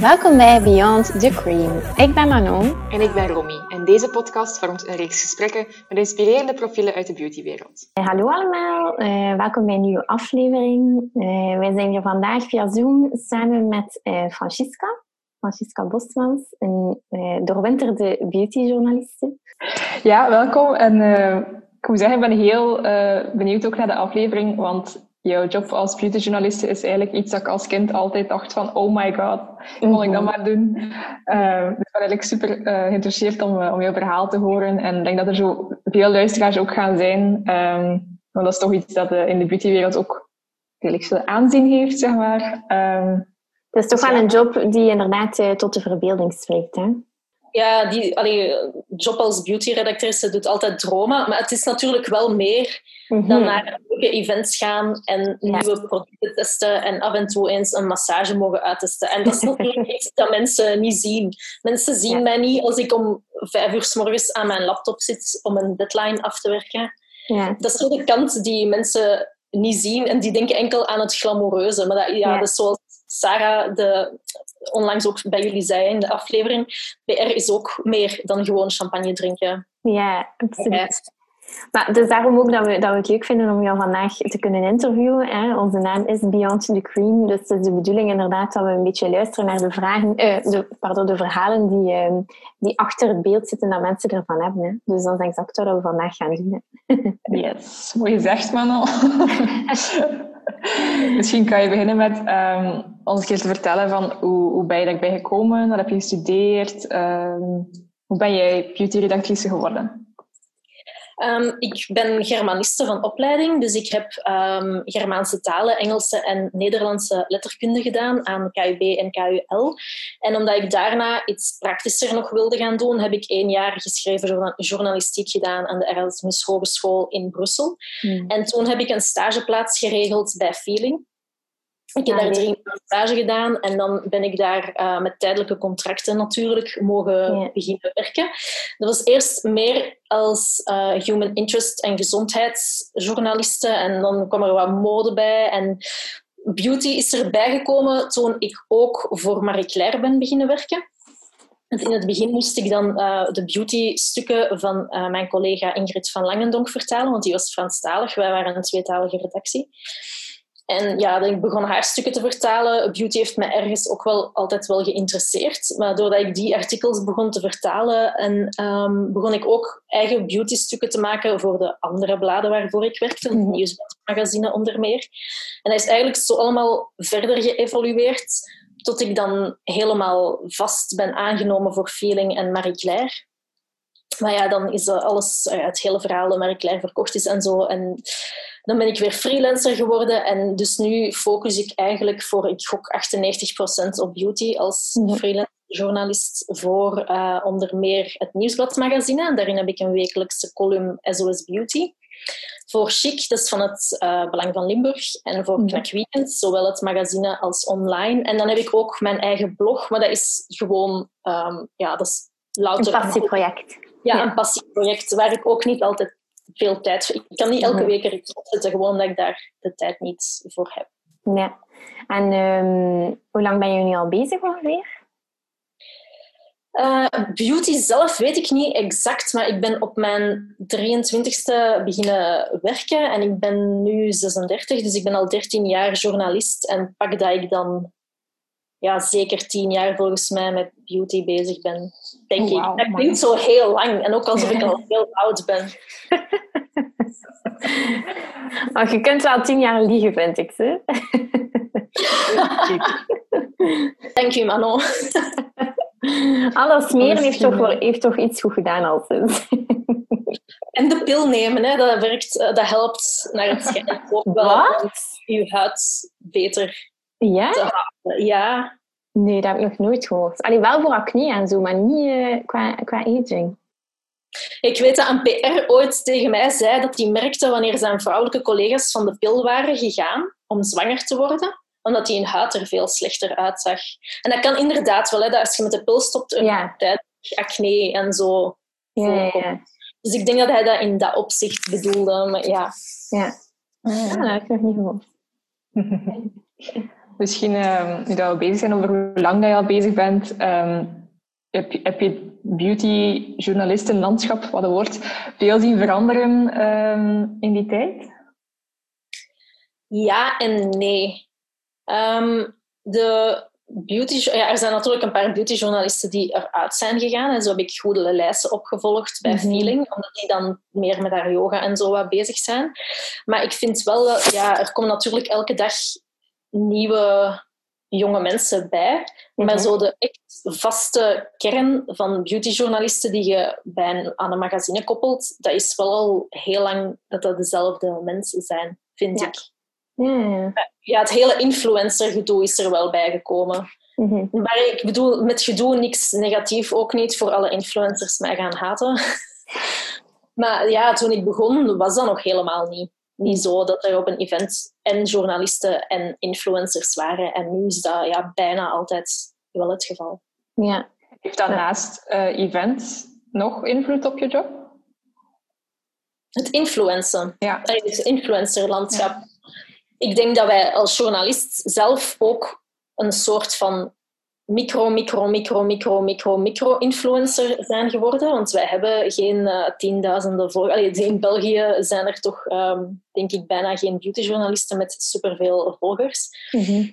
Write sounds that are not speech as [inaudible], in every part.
Welkom bij Beyond the Cream. Ik ben Manon. En ik ben Romy. En deze podcast vormt een reeks gesprekken met inspirerende profielen uit de beautywereld. Eh, hallo allemaal, uh, welkom bij een nieuwe aflevering. Uh, wij zijn hier vandaag via Zoom samen met Francisca. Francisca Bosmans, een doorwinterde beautyjournaliste. Ja, welkom. En ik moet zeggen, ik ben heel benieuwd ook naar de aflevering, want jouw job als beautyjournaliste is eigenlijk iets dat ik als kind altijd dacht van oh my god, moet ik dat mhm. maar doen. Uh, ik ben eigenlijk super uh, geïnteresseerd om, uh, om jouw verhaal te horen en ik denk dat er zo veel luisteraars ook gaan zijn. Um, want dat is toch iets dat in de beautywereld ook redelijk veel aanzien heeft, zeg maar. Um, het is toch dus wel een job die inderdaad tot de verbeelding spreekt, hè? ja, die allee, job als beauty-redactrice doet altijd dromen. Maar het is natuurlijk wel meer dan mhm. naar leuke events gaan en nieuwe producten testen en af en toe eens een massage mogen uittesten. En dat is natuurlijk iets [laughs] dat mensen niet zien. Mensen zien mij niet als ik om vijf uur s morgens aan mijn laptop zit om een deadline af te werken. Ja. Dat is zo de kant die mensen niet zien en die denken enkel aan het glamoureuze. Maar dat, ja, dat is zoals Sarah de, onlangs ook bij jullie zei in de aflevering, PR is ook meer dan gewoon champagne drinken. Ja, absoluut. Maar dus daarom ook dat we, dat we het leuk vinden om jou vandaag te kunnen interviewen. Hè. Onze naam is Beyond the Cream, dus het is de bedoeling inderdaad dat we een beetje luisteren naar de, vragen, eh, de, pardon, de verhalen die, uh, die achter het beeld zitten dat mensen ervan hebben. Hè. Dus dat is exact wat we vandaag gaan doen. [laughs] yes, mooi gezegd Manon. [laughs] Misschien kan je beginnen met um, ons een keer te vertellen van hoe, hoe ben je daarbij gekomen, wat heb je gestudeerd, um, hoe ben jij beauty-redactrice geworden? Um, ik ben Germaniste van opleiding, dus ik heb um, Germaanse talen, Engelse en Nederlandse letterkunde gedaan aan KUB en KUL. En omdat ik daarna iets praktischer nog wilde gaan doen, heb ik één jaar geschreven journalistiek gedaan aan de Erasmus Hogeschool in Brussel. Hmm. En toen heb ik een stageplaats geregeld bij Feeling. Ik heb daar drie maanden stage gedaan en dan ben ik daar uh, met tijdelijke contracten natuurlijk mogen beginnen werken. Dat was eerst meer als uh, human interest en gezondheidsjournaliste en dan kwam er wat mode bij en beauty is erbij gekomen toen ik ook voor Marie Claire ben beginnen werken. in het begin moest ik dan uh, de beauty-stukken van mijn collega Ingrid van Langendonk vertalen, want die was Franstalig. Wij waren een tweetalige redactie. En ja, ik begon haar stukken te vertalen. Beauty heeft me ergens ook wel altijd wel geïnteresseerd. Maar doordat ik die artikels begon te vertalen, en, um, begon ik ook eigen beauty-stukken te maken voor de andere bladen waarvoor ik werkte, mhm. nieuwsmagazine onder meer. En dat is eigenlijk zo allemaal verder geëvolueerd, tot ik dan helemaal vast ben aangenomen voor Feeling en Marie Claire. Maar ja, dan is alles, het hele verhaal dat Marie Claire verkocht is en zo. En dan ben ik weer freelancer geworden en dus nu focus ik eigenlijk voor, ik gok 98% op beauty als mhm. freelance journalist voor uh, onder meer het Nieuwsbladmagazine. Daarin heb ik een wekelijkse column SOS Beauty. Voor Chic, dat is van het uh, Belang van Limburg. En voor mm. Knak Weekend, zowel het magazine als online. En dan heb ik ook mijn eigen blog, maar dat is gewoon... Um, ja, dat is louter... Een passieproject. Ja, ja, een passieproject waar ik ook niet altijd veel tijd. Ik kan niet elke week er iets opzetten, gewoon omdat ik daar de tijd niet voor heb. Ja. En um, hoe lang ben je nu al bezig ongeveer? Uh, beauty zelf weet ik niet exact, maar ik ben op mijn 23ste beginnen werken en ik ben nu 36, dus ik ben al 13 jaar journalist en pak dat ik dan ja, zeker tien jaar volgens mij met beauty bezig ben, denk ik. Dat klinkt zo heel lang en ook alsof ik al [laughs] heel oud ben. maar [laughs] je kunt wel tien jaar liegen, vind ik. Ze. [laughs] Dank je, Manon. Alles smeren heeft toch, heeft toch iets goed gedaan al sinds. En de pil nemen, hè, dat, werkt, eh, dat helpt naar het schijnt ook wel. Wat? Je huid beter ja? Ja. Nee, dat heb ik nog nooit gehoord. Allee, wel voor acne en zo, maar niet uh, qua, qua aging. Ik weet dat een PR ooit tegen mij zei dat hij merkte wanneer zijn vrouwelijke collega's van de pil waren gegaan om zwanger te worden, omdat die hun huid er veel slechter uitzag. En dat kan inderdaad wel, hè, dat als je met de pil stopt, een ja. tijd acne en zo. Ja, ja, Dus ik denk dat hij dat in dat opzicht bedoelde. Maar ja. Ja, ja dat heb ik nog niet gehoord. [laughs] misschien, uh, nu dat we bezig zijn over hoe lang dat je al bezig bent, ehm, heb, je, heb je beauty-journalistenlandschap, wat een woord, veel zien veranderen ehm, in die tijd? Ja en nee. de beauty, ja, er zijn natuurlijk een paar beautyjournalisten die eruit zijn gegaan. En zo heb ik goede lijsten opgevolgd bij mhm. Feeling, omdat die dan meer met haar yoga en zo wat bezig zijn. Maar ik vind wel, ja, er komen natuurlijk elke dag nieuwe jonge mensen bij. Maar mhm. zo de echt vaste kern van beautyjournalisten die je bij een, aan een magazine koppelt, dat is wel al heel lang dat dat dezelfde mensen zijn, vind ik. Ja, ja. het hele influencer-gedoe is er wel bijgekomen. Mm Maar ik bedoel, met gedoe niks negatief ook niet voor alle influencers mij gaan haten. [laughs] maar ja, toen ik begon, was dat nog helemaal niet. Niet zo dat er op een event en journalisten en influencers waren. En nu is dat ja, bijna altijd wel het geval. Ja. Heeft dat naast uh, events nog invloed op je job? Het influencen. Ja. Het influencerlandschap. Ja ik denk dat wij als journalist zelf ook een soort van micro, micro, micro, micro, micro, micro-influencer zijn geworden. Want wij hebben geen uh, tienduizenden volgers. In België zijn er toch, ehm, denk ik, bijna geen beautyjournalisten met superveel volgers. Mhm.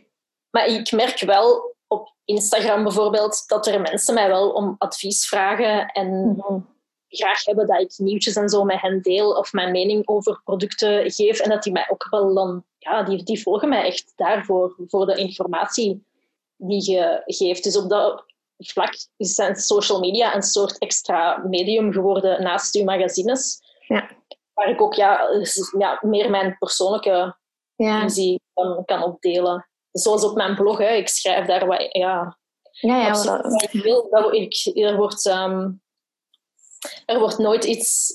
Maar ik merk wel op Instagram bijvoorbeeld dat er mensen mij wel om advies vragen en mhm. graag hebben dat ik nieuwtjes en zo met hen deel of mijn mening over producten geef. En dat die mij ook wel dan ja, die, die volgen mij echt daarvoor, voor de informatie die je geeft. Dus op dat vlak zijn social media een soort extra medium geworden naast uw magazines. Ja. Waar ik ook ja, ja, meer mijn persoonlijke ja. visie kan, kan opdelen. Zoals op mijn blog, hè. ik schrijf daar wat, ja, ja, ja wat ik wil. Dat, ik, er, wordt, um, er wordt nooit iets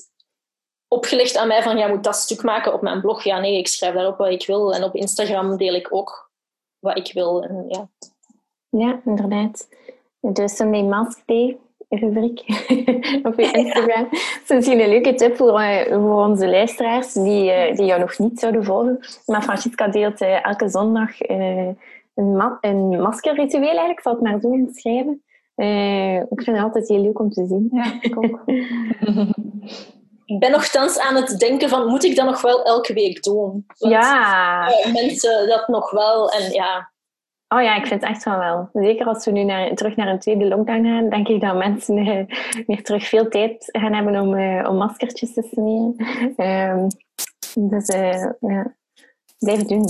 opgelegd aan mij van, jij moet dat stuk maken op mijn blog. Ja, nee, ik schrijf daarop wat ik wil. En op Instagram deel ik ook wat ik wil. En, ja. Ja, inderdaad. De Sunday Mask Day rubriek [laughs] op je Instagram. Dat is misschien een leuke tip voor, uh, voor onze luisteraars die, uh, die jou nog niet zouden volgen. Maar Francisca deelt uh, elke zondag een, ma een maskerritueel eigenlijk. Zal het maar zo schrijven. ik vind het altijd heel leuk om te zien. Ja, ik ook. [laughs] ik ben nogthans aan het denken van, moet ik dat nog wel elke week doen? Want, ja. mensen dat nog wel en ja... Oh ja, ik vind het echt wel wel. Zeker als we nu naar, terug naar een tweede lockdown gaan, denk ik dat mensen uh, weer terug veel tijd gaan hebben om, uh, om maskertjes te smeren. Um, dus uh, ja, blijf doen. [laughs]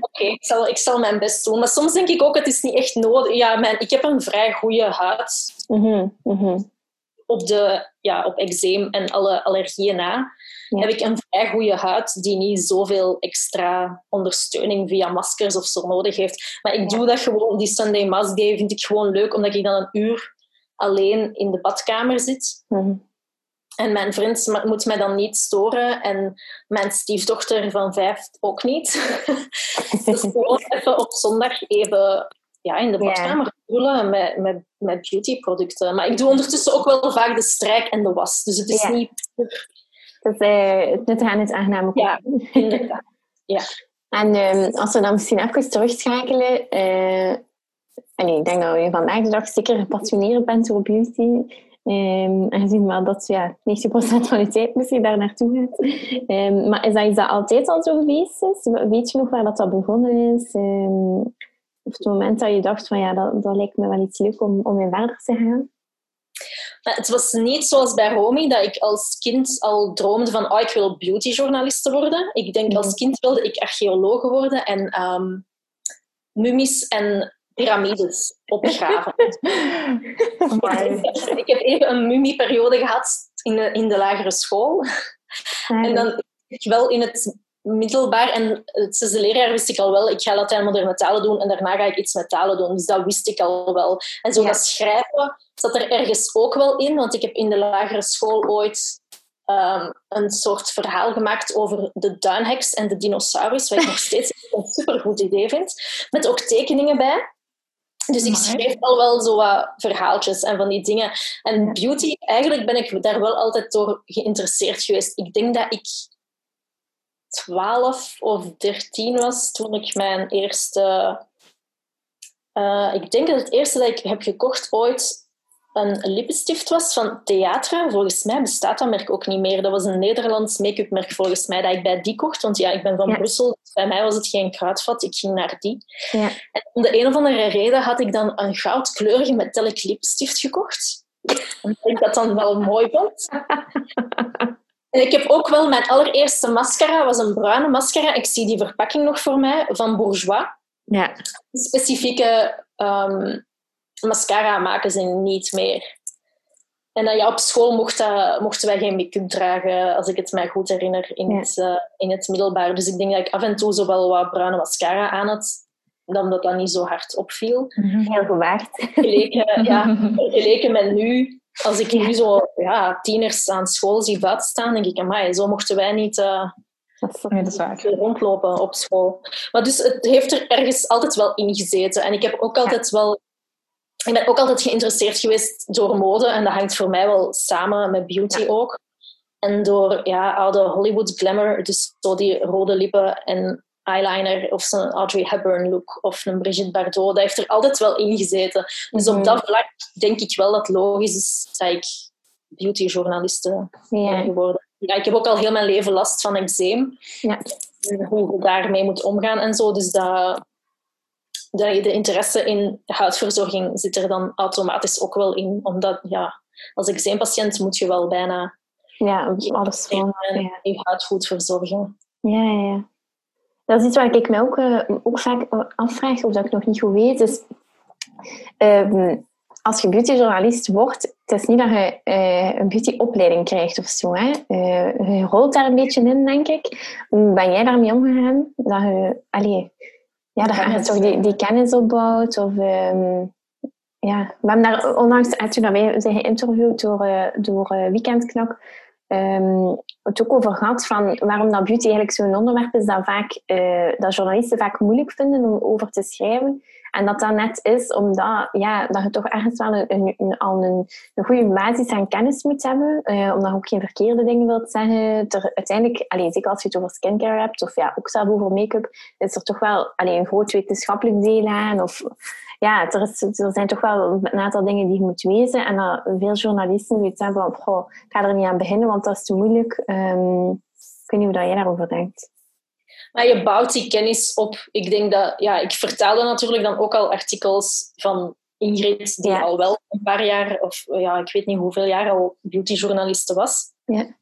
Oké, ik, zal, ik zal mijn best doen. Maar soms denk ik ook, het is niet echt nodig. Ja, mijn, ik heb een vrij goede huid. Mm -hmm op, de, ja, op eczeem en alle allergieën na, heb ik een vrij goede huid die niet zoveel extra ondersteuning via maskers of zo nodig heeft. Maar ik doe dat gewoon, die Sunday Mask Day vind ik gewoon leuk, omdat ik dan een uur alleen in de badkamer zit. Mhm. En mijn vriend moet mij dan niet storen en mijn stiefdochter van vijf ook niet. [laughs] dus gewoon even op zondag even ja, in de badkamer met, met, met beautyproducten. Maar ik doe ondertussen ook wel vaak de strijk en de was. Dus het is niet... Dat is uh, het nuttige en het aangename. Ja, [laughs] inderdaad. Ja. En um, als we dan misschien even terugschakelen... Uh, ik denk dat je vandaag de dag zeker gepassioneerd bent over beauty. Um, aangezien wel dat ja, 90% van je tijd misschien daar naartoe gaat. Um, maar is dat iets dat altijd al zo geweest is? Weet je nog waar dat, dat begonnen is? Um, of het moment dat je dacht van ja, dat, dat lijkt me wel iets leuk om, om in verder te gaan? Het was niet zoals bij Romy, dat ik als kind al droomde van oh, ik wil beautyjournaliste worden. Ik denk als mhm. kind wilde ik archeologe worden en um, mummies en piramides opgraven. [laughs] [laughs] ik heb even een mummieperiode gehad in de, in de lagere school. En dan ik wel in het middelbaar en het zesde leerjaar wist ik al wel, ik ga Latijn moderne talen doen en daarna ga ik iets met talen doen. Dus dat wist ik al wel. En zo dat schrijven zat er ergens ook wel in, want ik heb in de lagere school ooit um, een soort verhaal gemaakt over de duinheks en de dinosaurus, wat ik nog [laughs] steeds een supergoed idee vind, met ook tekeningen bij. Dus ik schreef al wel zo wat verhaaltjes en van die dingen. En beauty, eigenlijk ben ik daar wel altijd door geïnteresseerd geweest. Ik denk dat ik 12 of 13 was toen ik mijn eerste. Uh, ik denk dat het eerste dat ik heb gekocht ooit een lippenstift was van Theatra. Volgens mij bestaat dat merk ook niet meer. Dat was een Nederlands make-up merk volgens mij dat ik bij die kocht. Want ja, ik ben van Brussel. Dus bij mij was het geen kruidvat. Ik ging naar die. Ja. En om de een of andere reden had ik dan een goudkleurige metallic lipstift gekocht. [laughs] En ik dat dan wel mooi vond. [laughs] En ik heb ook wel mijn allereerste mascara, was een bruine mascara. Ik zie die verpakking nog voor mij, van Bourjois. Ja. Specifieke um, mascara maken ze niet meer. En dan, ja, op school mocht mochten wij geen make-up dragen, als ik het mij goed herinner, in, het, uh, in het middelbaar. Dus ik denk dat ik af en toe zo wel wat bruine mascara aan had, dan dat dat niet zo hard opviel. Mhm. Heel gewaagd. Geleken, ja, [laughs] geleken met nu, als ik nu zo ja, tieners aan school zie staan, denk ik, amai, zo mochten wij niet... Uh, dat rondlopen op school. Maar dus het heeft er ergens altijd wel in gezeten. En ik heb ook altijd wel ik ben ook altijd geïnteresseerd geweest door mode. En dat hangt voor mij wel samen met beauty ook. En door ja, oude Hollywood glamour, dus zo die rode lippen en eyeliner of zo'n Audrey Hepburn look of een Brigitte Bardot, dat heeft er altijd wel in gezeten. Dus op mhm. dat vlak denk ik wel dat het logisch is dat ik beautyjournaliste ben geworden. Ja, ik heb ook al heel mijn leven last van eczeem. Ja. Hoe je daarmee moet omgaan en zo. Dus dat, de, de interesse in huidverzorging zit er dan automatisch ook wel in. Omdat ja, als eczeempatiënt moet je wel bijna ja, alles van ja. je huid goed verzorgen. Ja, ja, ja. Dat is iets waar ik me ook, uh, ook vaak afvraag, of dat ik nog niet goed weet. Uh, als je beautyjournalist wordt, het is niet dat je uh, een beautyopleiding krijgt of zo. Hè. je rolt daar een beetje in, denk ik. Ben jij daarmee omgegaan? Dat je, allee, ja, dat je toch die, die kennis opbouwt. Of, um, ja. We hebben daar onlangs, toen wij zijn geïnterviewd door, door Weekendknok, um, het ook over gehad van waarom dat beauty eigenlijk zo'n onderwerp is dat, vaak, uh, dat journalisten vaak moeilijk vinden om over te schrijven. En dat dat net is omdat ja, dat je toch ergens wel een, een, al een, een goede basis aan kennis moet hebben. Uh, omdat je ook geen verkeerde dingen wilt zeggen. Ter, uiteindelijk, allez, zeker als je het over skincare hebt, of ja, ook zelf over make-up, is er toch wel allez, een groot wetenschappelijk deel aan. Of, ja, er, is, er zijn toch wel een aantal dingen die je moet wezen. En dat veel journalisten zoiets hebben van, goh, ik ga er niet aan beginnen, want dat is te moeilijk. Um, ik weet niet hoe jij daarover denkt. Maar je bouwt die kennis op. Ik denk dat, ja, ik vertaalde natuurlijk dan ook al artikels van Ingrid, die al wel een paar jaar, of ja, ik weet niet hoeveel jaar al beautyjournaliste was. Ja.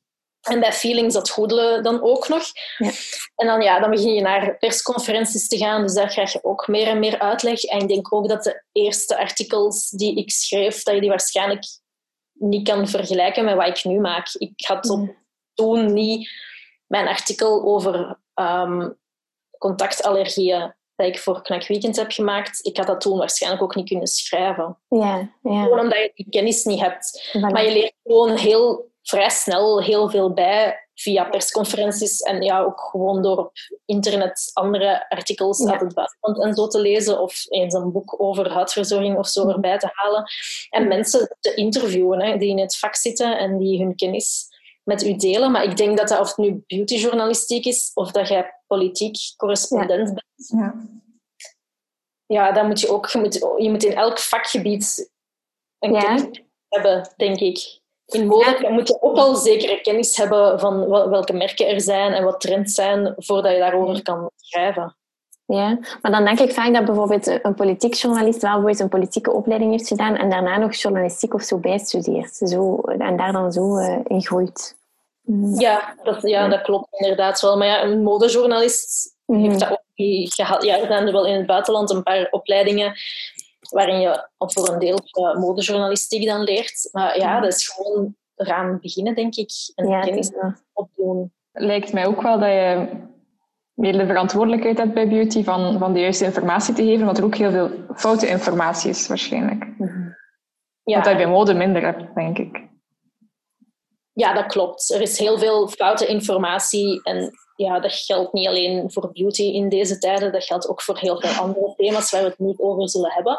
En bij Feelings dat Goedele dan ook nog. Ja. En dan, ja, dan begin je naar persconferenties te gaan, dus daar krijg je ook meer en meer uitleg. En ik denk ook dat de eerste artikels die ik schreef, dat je die waarschijnlijk niet kan vergelijken met wat ik nu maak. Ik had mm. toen niet mijn artikel over um, contactallergieën dat ik voor Knak Weekend heb gemaakt, ik had dat toen waarschijnlijk ook niet kunnen schrijven. Ja, ja. Gewoon omdat je die kennis niet hebt. Maar je leert gewoon heel vrij snel heel veel bij via persconferenties en ja, ook gewoon door op internet andere artikels uit het buitenland en zo te lezen of eens een boek over huidverzorging of zo erbij te halen. En mensen te interviewen hè, die in het vak zitten en die hun kennis met u delen. Maar ik denk dat dat of het nu beautyjournalistiek is of dat jij politiek correspondent bent. Ja. ja, dan moet je ook... Je moet, je moet in elk vakgebied een ja. kennis hebben, denk ik. In mode ja. moet je ook al zekere kennis hebben van welke merken er zijn en wat trends zijn voordat je daarover kan schrijven. Ja, maar dan denk ik vaak dat bijvoorbeeld een politiek journalist wel bijvoorbeeld een politieke opleiding heeft gedaan en daarna nog journalistiek of zo bijstudeert. Zo, en daar dan zo uh, in groeit. Mm. Ja, dat, ja, dat klopt inderdaad wel. Maar ja, een modejournalist mm. heeft dat ook niet gehad. Ja, er zijn er wel in het buitenland een paar opleidingen waarin je voor een deel uh, modejournalistiek dan leert. Maar ja, dat is gewoon eraan beginnen, denk ik. En ja, kennis opdoen. Lijkt mij ook wel dat je meer de verantwoordelijkheid hebt bij beauty van, van de juiste informatie te geven, want er ook heel veel foute informatie is waarschijnlijk. Mm ja. Wat je bij mode minder hebt, denk ik. Ja, dat klopt. Er is heel veel foute informatie en ja, dat geldt niet alleen voor beauty in deze tijden, dat geldt ook voor heel veel [laughs] andere thema's waar we het niet over zullen hebben.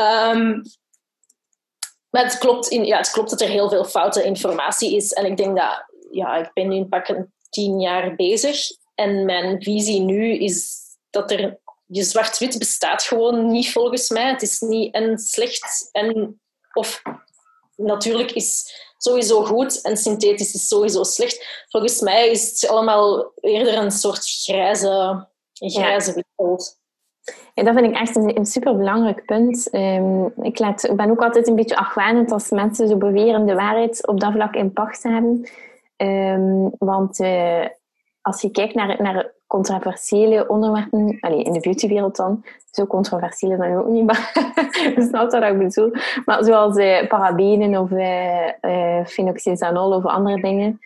um, [laughs] maar het klopt, in, ja, het klopt dat er heel veel foute informatie is en ik denk dat ja, ik ben nu pak een tien jaar bezig. En mijn visie nu is dat er... Je zwart-wit bestaat gewoon niet volgens mij. Het is niet en slecht en... Of natuurlijk is sowieso goed en synthetisch is sowieso slecht. Volgens mij is het allemaal eerder een soort grijze, grijze wereld. Ja, dat vind ik echt een, een superbelangrijk punt. Um, ik, laat, ben ook altijd een beetje argwanend als mensen zo beweren de waarheid op dat vlak in pacht hebben. Um, want uh, als je kijkt naar, naar controversiële onderwerpen, allez, in de beautywereld dan, zo controversieel is dat ook niet, maar [laughs] je snapt wat ik bedoel. Maar zoals uh, parabenen of uh, phenoxyethanol of andere dingen,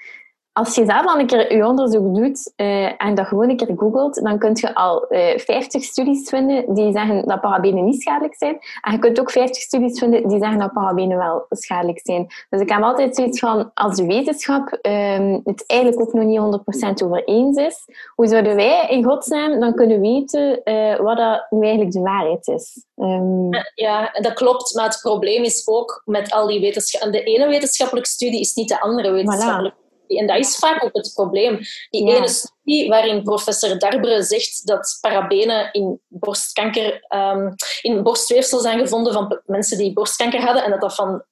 als je zelf al een keer je onderzoek doet uh, en dat gewoon een keer googelt, dan kun je al uh, eh, 50 studies vinden die zeggen dat parabenen niet schadelijk zijn. En je kunt ook 50 studies vinden die zeggen dat parabenen wel schadelijk zijn. Dus ik heb altijd zoiets van, als de wetenschap um, het eigenlijk ook nog niet 100% over eens is, hoe zouden wij in godsnaam dan kunnen weten uh, wat dat nu eigenlijk de waarheid is? Um... Ja, dat klopt. Maar het probleem is ook met al die wetenschappen... De ene wetenschappelijke studie is niet de andere wetenschappelijke voilà. En dat is vaak ook het probleem. Die ja. ene studie waarin professor Darbre zegt dat parabenen in borstkanker, um, in borstweefsel zijn gevonden van mensen die borstkanker hadden en dat dat van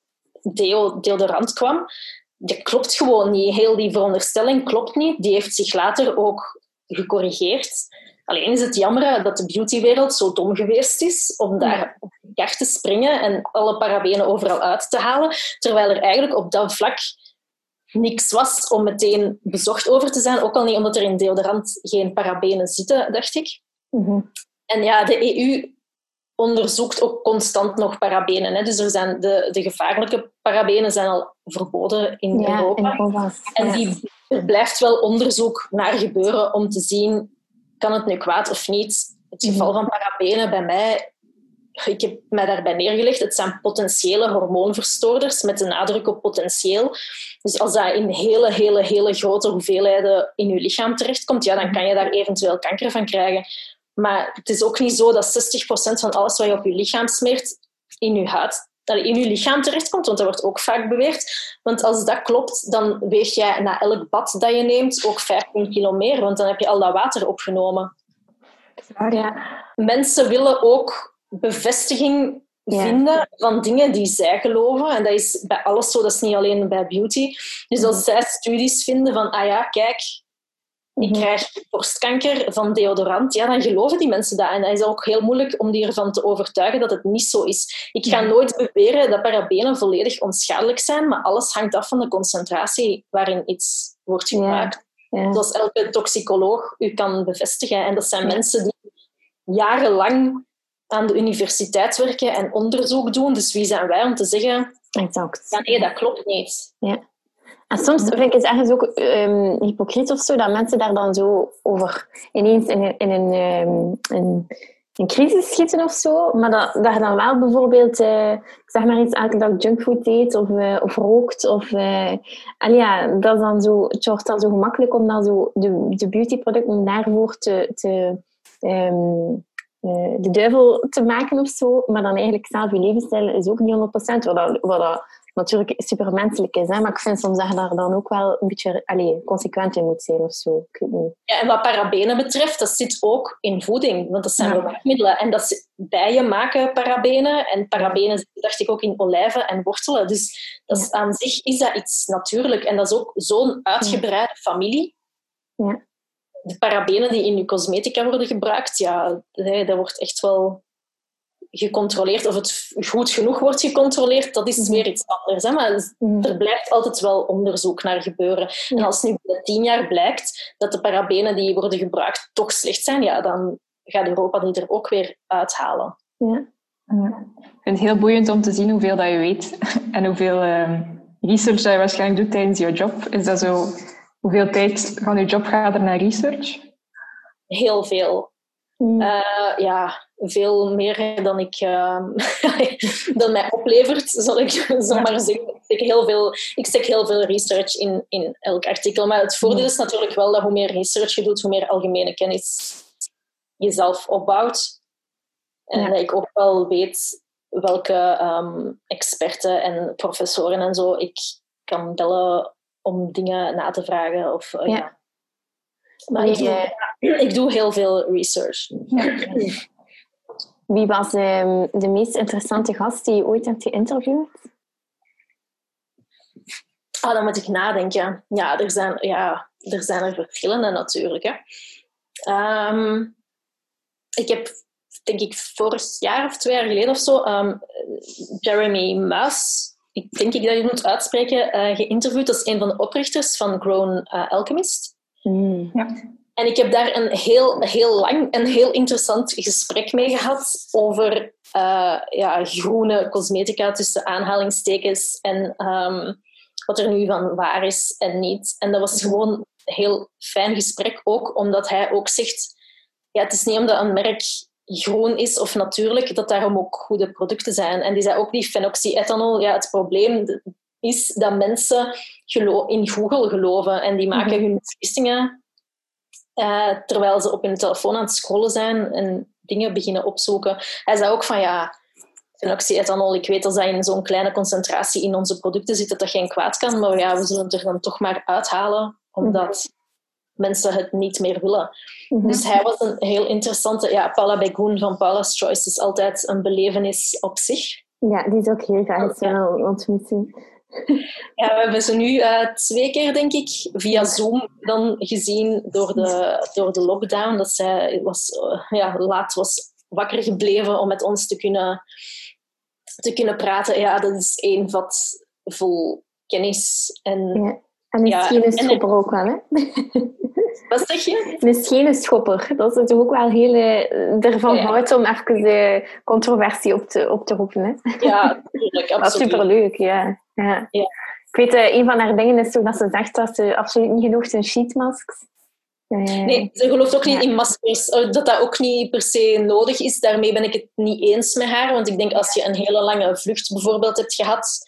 deo, deodorant kwam, dat klopt gewoon niet. Heel die veronderstelling klopt niet. Die heeft zich later ook gecorrigeerd. Alleen is het jammer dat de beautywereld zo dom geweest is om daar op de te springen en alle parabenen overal uit te halen, terwijl er eigenlijk op dat vlak niks was om meteen bezocht over te zijn. Ook al niet omdat er in deodorant geen parabenen zitten, dacht ik. Mm En ja, de EU onderzoekt ook constant nog parabenen. Hè. Dus er zijn de, de gevaarlijke parabenen zijn al verboden in ja, Europa. In Europa. En die, er blijft wel onderzoek naar gebeuren om te zien, kan het nu kwaad of niet? Het geval van parabenen bij mij ik heb mij daarbij neergelegd. Het zijn potentiële hormoonverstoorders met de nadruk op potentieel. Dus als dat in hele, hele, hele grote hoeveelheden in je lichaam terechtkomt, ja, dan kan je daar eventueel kanker van krijgen. Maar het is ook niet zo dat 60% van alles wat je op je lichaam smeert in je huid, dat in je lichaam terechtkomt, want dat wordt ook vaak beweerd. Want als dat klopt, dan weeg jij na elk bad dat je neemt ook 15 kilo meer, want dan heb je al dat water opgenomen. Ja. Mensen willen ook bevestiging vinden van dingen die zij geloven. En dat is bij alles zo, dat is niet alleen bij beauty. Dus als zij studies vinden van, ah ja, kijk, ik mhm. krijg borstkanker van deodorant, ja, dan geloven die mensen dat. En dat is ook heel moeilijk om die ervan te overtuigen dat het niet zo is. Ik ga nooit beweren dat parabenen volledig onschadelijk zijn, maar alles hangt af van de concentratie waarin iets wordt gebruikt. Ja. Zoals elke toxicoloog u kan bevestigen. En dat zijn mensen die jarenlang aan de universiteit werken en onderzoek doen. Dus wie zijn wij om te zeggen... Exact. Ja, nee, dat klopt niet. Ja. En soms vind ik het ergens ook um, hypocriet of zo, dat mensen daar dan zo over ineens in, in, een, um, in een crisis schieten of zo, maar dat, daar dan wel bijvoorbeeld, uh, zeg maar iets, elke dag junkfood eet of, uh, of rookt. Of, uh, en ja, dat is dan zo, het wordt dan zo gemakkelijk om dan zo de, de beautyproducten daarvoor te, te um, uh, de duivel te maken of zo, maar dan eigenlijk zelf je levensstijl is ook niet 100%, wat, dat, wat dat natuurlijk supermenselijk is. Hè? Maar ik vind soms dat je daar dan ook wel een beetje allez, consequent in moet zijn of zo. Ik weet niet. Ja, en wat parabenen betreft, dat zit ook in voeding, want dat zijn ja. bewaarmiddelen. En dat bijen maken parabenen, en parabenen dacht ik, ook in olijven en wortelen. Dus dat is, aan zich is dat iets natuurlijk. En dat is ook zo'n uitgebreide familie. Ja de parabenen die in je cosmetica worden gebruikt, ja, dat wordt echt wel gecontroleerd. Of het goed genoeg wordt gecontroleerd, dat is weer iets anders. Hè? Maar Mhm. er blijft altijd wel onderzoek naar gebeuren. En als nu binnen tien jaar blijkt dat de parabenen die worden gebruikt toch slecht zijn, ja, dan gaat Europa die er ook weer uithalen. Ja. Ja. Ik vind het heel boeiend om te zien hoeveel dat je weet [laughs] en hoeveel uh, research dat je waarschijnlijk doet tijdens je job. Is dat zo Hoeveel tijd van je job gaat er naar research? Heel veel. Mm. Uh, ja, veel meer dan ik uh, [laughs] dan mij oplevert, zal ik [laughs] zo maar zeggen. Ik steek heel veel, ik steek heel veel research in, in elk artikel. Maar het voordeel is natuurlijk wel dat hoe meer research je doet, hoe meer algemene kennis jezelf opbouwt. En Ja. dat ik ook wel weet welke um, experten en professoren en zo ik kan bellen om dingen na te vragen. Of, uh, Ja. ja. Maar ik, doe, eh, [clears throat] ik doe heel veel research. [laughs] wie was ehm, de meest interessante gast die je ooit hebt geïnterviewd? Ah, dan moet ik nadenken. Ja, er zijn, ja, er, zijn er verschillende natuurlijk. Hè. Ehm, ik heb, denk ik, vorig jaar of twee jaar geleden of zo, ehm, Jeremy Muis, ik denk ik dat je het moet uitspreken, eh, geïnterviewd. Dat is een van de oprichters van Grown eh, Alchemist. Hmm. En ik heb daar een heel, heel lang en heel interessant gesprek mee gehad over eh, ja, groene cosmetica tussen aanhalingstekens en ehm, wat er nu van waar is en niet. En dat was gewoon een heel fijn gesprek ook, omdat hij ook zegt, ja, het is niet omdat een merk groen is of natuurlijk, dat daarom ook goede producten zijn. En die zei ook die phenoxyethanol, ja, het probleem is dat mensen in Google geloven en die maken hun beslissingen eh, terwijl ze op hun telefoon aan het scrollen zijn en dingen beginnen opzoeken. Hij zei ook van ja, phenoxyethanol, ik weet dat dat in zo'n kleine concentratie in onze producten zit dat dat geen kwaad kan, maar ja, we zullen het er dan toch maar uithalen, omdat mensen het niet meer willen. Mhm. Dus hij was een heel interessante... Ja, Paula Begoun van Paula's Choice is altijd een belevenis op zich. Ja, die is ook heel graag Ja. ontmoeten. Ja, we hebben ze nu eh, twee keer, denk ik, via Zoom dan gezien door de, door de lockdown. Dat zij was, eh, ja, laat was wakker gebleven om met ons te kunnen, te kunnen praten. Ja, dat is één vat vol kennis. En Ja. En een Ja, schene en- schopper ook wel, hè? [laughs] wat zeg je? Een schene schopper. Dat is toch ook wel heel eh, ervan Ja. houdt om even de controversie op te, op te roepen. Hè? Ja, natuurlijk. [laughs] Dat is absoluut. superleuk, ja. ja. Ja. Ik weet, eh, een van haar dingen is toch dat ze zegt dat ze absoluut niet gelooft in sheetmasks. Eh, Nee, ze gelooft ook niet in maskers. Dat dat ook niet per se nodig is. Daarmee ben ik het niet eens met haar. Want ik denk als je een hele lange vlucht bijvoorbeeld hebt gehad,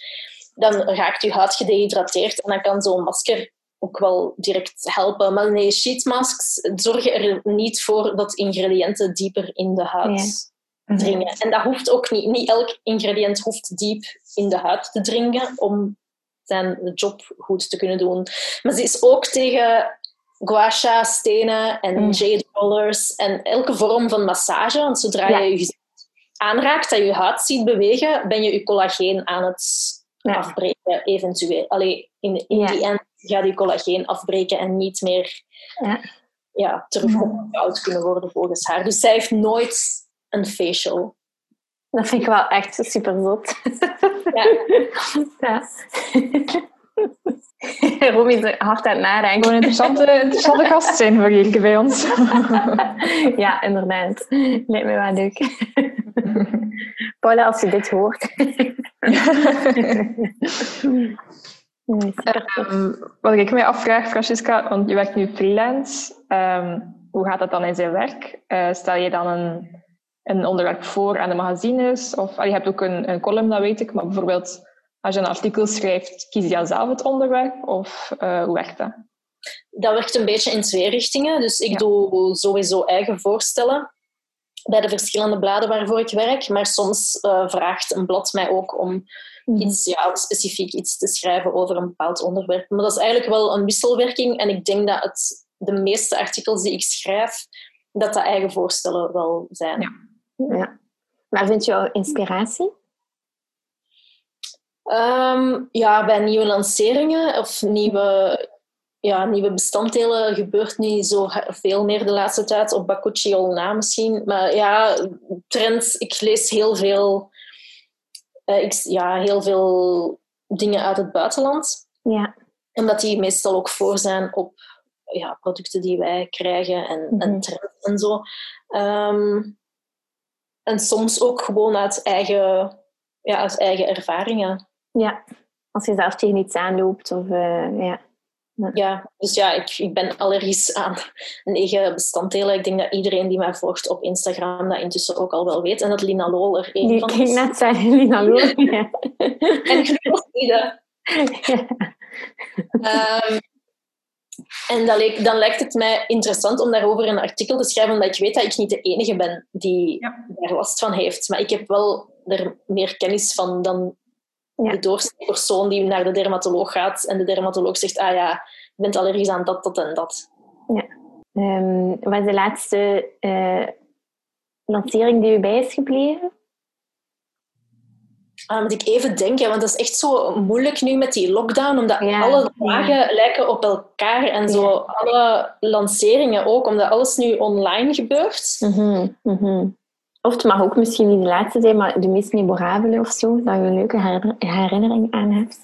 dan raakt je huid gedehydrateerd. En dan kan zo'n masker ook wel direct helpen. Maar nee, sheetmasks zorgen er niet voor dat ingrediënten dieper in de huid dringen. En dat hoeft ook niet. Niet elk ingrediënt hoeft diep in de huid te dringen om zijn job goed te kunnen doen. Maar ze is ook tegen gua sha, stenen en Mm. jade rollers en elke vorm van massage. Want zodra Ja. je je gezicht aanraakt, dat je je huid ziet bewegen, ben je je collageen aan het Ja. afbreken, eventueel. Allee, in, in Ja. die end gaat je collageen afbreken en niet meer Ja. ja, terug Ja. opgebouwd kunnen worden volgens haar. Dus zij heeft nooit een facial. Dat vind ik wel echt super zot. Ja. [laughs] ja. [laughs] Romy is er hard aan het nadenken. Gewoon een interessante, interessante gast zijn voor hier bij ons. [laughs] ja, inderdaad. Lijkt me wel leuk. [laughs] Paula, als je dit hoort. [laughs] Ehm, wat ik mij afvraag, Francesca, want je werkt nu freelance. Ehm, hoe gaat dat dan in zijn werk? Eh, stel je dan een, een onderwerp voor aan de magazines? Of ah, je hebt ook een, een column, dat weet ik. Maar bijvoorbeeld, als je een artikel schrijft, kies je dan zelf het onderwerp? Of eh, hoe werkt dat? Dat werkt een beetje in twee richtingen. Dus ik Ja. doe sowieso eigen voorstellen bij de verschillende bladen waarvoor ik werk. Maar soms eh, vraagt een blad mij ook om iets, ja, specifiek iets te schrijven over een bepaald onderwerp. Maar dat is eigenlijk wel een wisselwerking. En ik denk dat het, de meeste artikels die ik schrijf, dat dat eigen voorstellen wel zijn. Ja. Ja. Waar vind je jouw inspiratie? Ehm, ja, bij nieuwe lanceringen of nieuwe, ja, nieuwe bestanddelen gebeurt niet zo veel meer de laatste tijd. Op Bakuchi al na misschien. Maar ja, trends. Ik lees heel veel, eh, ik, ja, heel veel dingen uit het buitenland. Ja. Omdat die meestal ook voor zijn op ja, producten die wij krijgen en, Mhm. en trends en zo. Ehm, en soms ook gewoon uit eigen, ja, uit eigen ervaringen. ja. Als je zelf tegen iets aanloopt. Of, eh, ja. Ja, dus ja, ik, ik ben allergisch aan negen bestanddelen. Ik denk dat iedereen die mij volgt op Instagram dat intussen ook al wel weet. En dat linalool er één van ging is. net zeggen, [laughs] Lina Loor. Ja. [laughs] En glucoside. Ja. Ehm, en dan, leek- dan lijkt het mij interessant om daarover een artikel te schrijven, omdat ik weet dat ik niet de enige ben die Ja. daar last van heeft. Maar ik heb wel er meer kennis van dan Ja. de doorsnee persoon die naar de dermatoloog gaat en de dermatoloog zegt, ah ja, je bent allergisch aan dat, dat en dat. Ehm, wat is de laatste uh, lancering die u bij is gebleven? Ah, moet ik even denken, want dat is echt zo moeilijk nu met die lockdown, omdat alle dagen lijken op elkaar en zo alle lanceringen ook, omdat alles nu online gebeurt. Mm -hmm. Of het mag ook misschien niet de laatste zijn, maar de meest memorabele of zo, dat je een leuke herinnering aan hebt.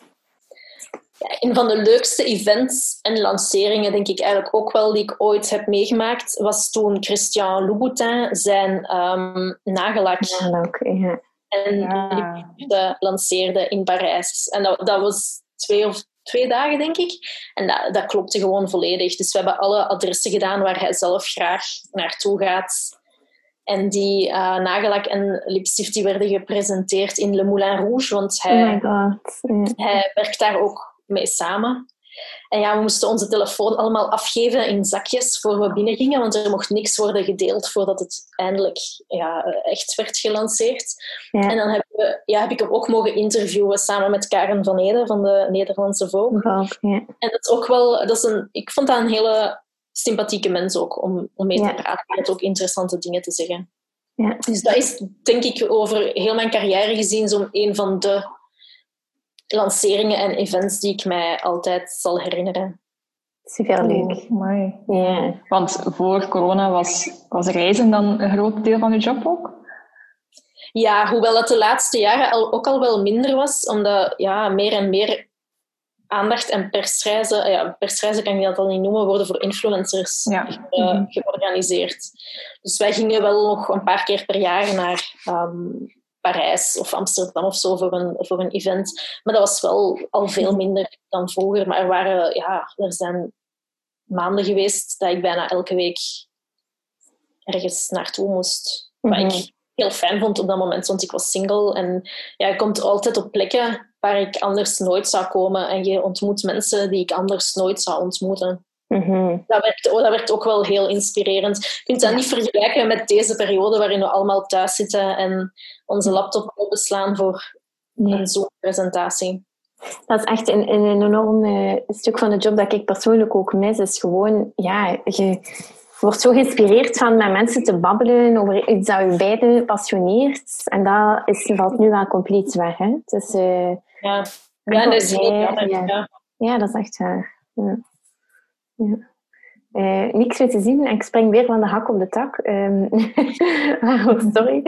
Ja, een van de leukste events en lanceringen, denk ik eigenlijk ook wel, die ik ooit heb meegemaakt, was toen Christian Louboutin zijn um, nagellak ja. en ja. lanceerde in Parijs. En dat, dat was twee of twee dagen, denk ik. En dat, dat klopte gewoon volledig. Dus we hebben alle adressen gedaan waar hij zelf graag naartoe gaat. En die uh, nagellak en lipstift die werden gepresenteerd in Le Moulin Rouge, want hij, oh hij werkt daar ook mee samen. En ja, we moesten onze telefoon allemaal afgeven in zakjes voor we binnengingen, want er mocht niks worden gedeeld voordat het eindelijk ja, echt werd gelanceerd. Ja. En dan heb, we, ja, heb ik hem ook mogen interviewen samen met Karen van Ede van de Nederlandse Vogue. ja. En dat is ook wel, dat is een, ik vond dat een hele sympathieke mens ook om, om mee te praten en ook interessante dingen te zeggen. Ja. Dus dat is denk ik over heel mijn carrière gezien zo'n een van de lanceringen en events die ik mij altijd zal herinneren. Super leuk. mooi. Ja. Want voor corona was, was reizen dan een groot deel van je job ook? Ja, hoewel het de laatste jaren al, ook al wel minder was, omdat ja, meer en meer aandacht en persreizen, ja, persreizen kan je dat al niet noemen, worden voor influencers ja. uh, georganiseerd. Dus wij gingen wel nog een paar keer per jaar naar um, Parijs of Amsterdam of zo voor een, voor een event. Maar dat was wel al veel minder dan vroeger. Maar er, waren, ja, er zijn maanden geweest dat ik bijna elke week ergens naartoe moest. Ik mhm. Heel fijn vond op dat moment, want ik was single. En ja, je komt altijd op plekken waar ik anders nooit zou komen. En je ontmoet mensen die ik anders nooit zou ontmoeten. Mhm. dat, werkt, oh, dat ook wel heel inspirerend. Je kunt dat niet vergelijken met deze periode waarin we allemaal thuis zitten en onze laptop openslaan voor een Zoom-presentatie. Dat is echt een, een enorm uh, stuk van de job dat ik persoonlijk ook mis. Is gewoon, ja, je wordt zo geïnspireerd van met mensen te babbelen over iets dat je beiden passioneert. En dat is, valt nu wel compleet weg. Hè? Dus, uh, ja. Ja, dat is heel. Ja. ja. dat is echt waar. Ja. Ja. Uh, niks meer te zien en ik spring weer van de hak op de tak. [laughs] Um, oh, sorry.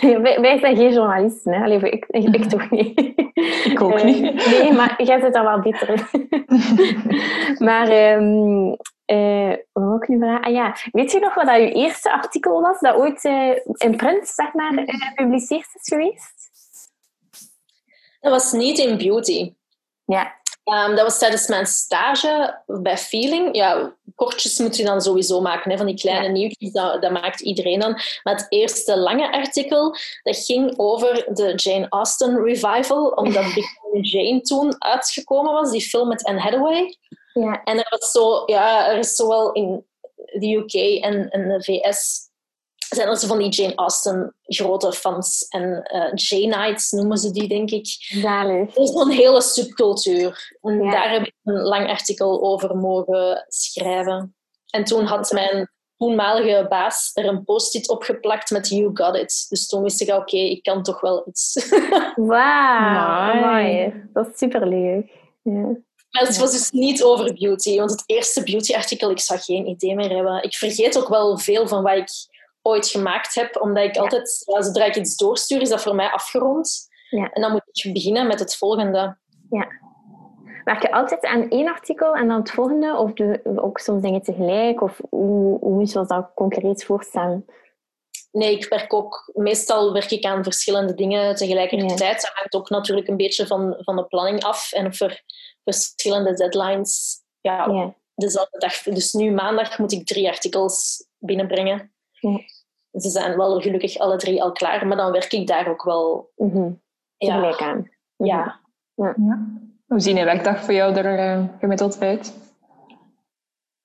[laughs] wij, wij, zijn geen journalisten. Hè? Allee, ik, ik, ik, toch niet. [laughs] Ik ook niet. Uh, nee, maar jij zit daar wel beter in. maar um, uh, wat ik nu vragen? Ah, ja. Weet je nog wat dat je eerste artikel was dat ooit in print zeg maar, gepubliceerd is geweest? Dat was niet in beauty. Ja. Um, dat was tijdens mijn stage bij Feeling. Ja, kortjes moet je dan sowieso maken, hè, van die kleine nieuwtjes, dat, dat, maakt iedereen dan. Maar het eerste lange artikel, dat ging over de Jane Austen revival, omdat [laughs] Big Jane toen uitgekomen was, die film met Anne Hathaway. Ja. En er, was zo, ja, er is zowel in de UK en, en de VS zijn er zo van die Jane Austen grote fans. En uh, Jane-nights noemen ze die, denk ik. Zalig. Dat is een hele subcultuur. En daar heb ik een lang artikel over mogen schrijven. En toen had mijn toenmalige baas er een post-it opgeplakt met You Got It. Dus toen wist ik, oké, ik kan toch wel iets. [laughs] Wauw, mooi. Dat is superleuk. Ja. Maar het was dus niet over beauty, want het eerste beauty-artikel, ik zou geen idee meer hebben. Ik vergeet ook wel veel van wat ik ooit gemaakt heb, omdat ik altijd, ja, zodra ik iets doorstuur, is dat voor mij afgerond. Ja. En dan moet ik beginnen met het volgende. Ja. Werk je altijd aan één artikel en dan het volgende? Of doe je ook soms dingen tegelijk? Of hoe, hoe moet je dat concreet voorstellen? Nee, ik werk ook... Meestal werk ik aan verschillende dingen tegelijkertijd. Dat hangt ook natuurlijk een beetje van, van de planning af. En er verschillende deadlines... Ja, ja. dezelfde dag. Dus nu maandag moet ik drie artikels binnenbrengen. Ja. Ze zijn wel gelukkig alle drie al klaar, maar dan werk ik daar ook wel mm -hmm. tegelijk ja. aan. Mm -hmm. ja. ja. Hoe ziet een werkdag voor jou er uh, gemiddeld uit?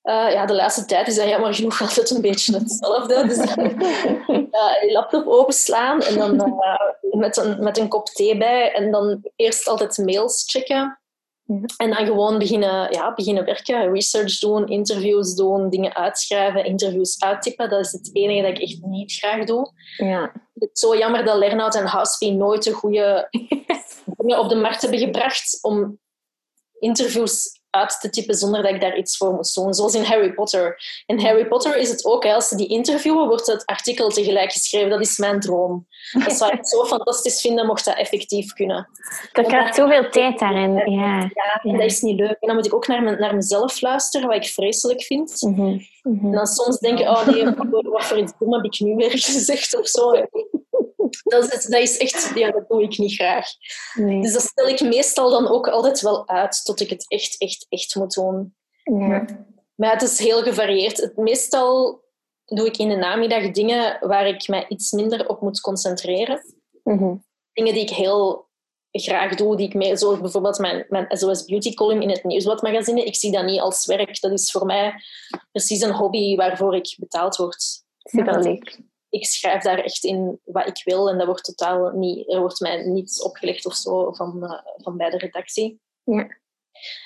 Uh, ja, de laatste tijd is dat jammer genoeg altijd een beetje hetzelfde. Dus uh, [laughs] je laptop openslaan en dan met, een, met een kop thee bij en dan eerst altijd mails checken. En dan gewoon beginnen, ja, beginnen werken, research doen, interviews doen, dingen uitschrijven, interviews uittypen. Dat is het enige dat ik echt niet graag doe. Ja. Het is zo jammer dat Lernout en Housefee nooit de goede [laughs] dingen op de markt hebben gebracht om interviews uit te typen zonder dat ik daar iets voor moest doen. Zoals in Harry Potter. In Harry Potter is het ook, als ze die interviewen, wordt het artikel tegelijk geschreven. Dat is mijn droom. Dat zou ik zo [laughs] fantastisch vinden, mocht dat effectief kunnen. Er gaat zoveel tijd daarin. Ja. Ja, en dat is niet leuk. En dan moet ik ook naar, mijn, naar mezelf luisteren, wat ik vreselijk vind. Mhm. Mhm. En dan soms denken, oh nee, wat voor iets dom heb ik nu weer [laughs] gezegd of zo. Dat is, dat is echt, ja, dat doe ik niet graag. Nee. Dus dat stel ik meestal dan ook altijd wel uit, tot ik het echt, echt, echt moet doen. Ja. Maar het is heel gevarieerd. Het, meestal doe ik in de namiddag dingen waar ik mij iets minder op moet concentreren. Mhm. Dingen die ik heel graag doe, die ik mee, zoals bijvoorbeeld mijn, mijn SOS Beauty column in het Nieuwsbladmagazine. Ik zie dat niet als werk. Dat is voor mij precies een hobby waarvoor ik betaald word. Superleuk. Ik schrijf daar echt in wat ik wil en dat wordt totaal niet, er wordt mij niets opgelegd of zo van, eh, van bij de redactie. Ja.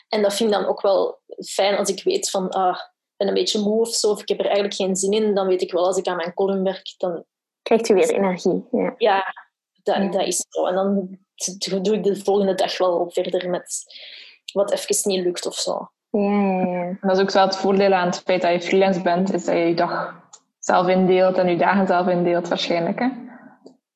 En dat vind ik dan ook wel fijn als ik weet van, ah, ik ben een beetje moe of zo, of ik heb er eigenlijk geen zin in, dan weet ik wel als ik aan mijn column werk, dan Krijgt u weer energie. Ja. ja, dat, Ja. dat is zo. En dan doe ik de volgende dag wel verder met wat even niet lukt of zo. Ja, ja, ja. En dat is ook wel het voordeel aan het feit dat je freelance bent, is dat je je dag zelf indeelt en je dagen zelf indeelt waarschijnlijk. Hè?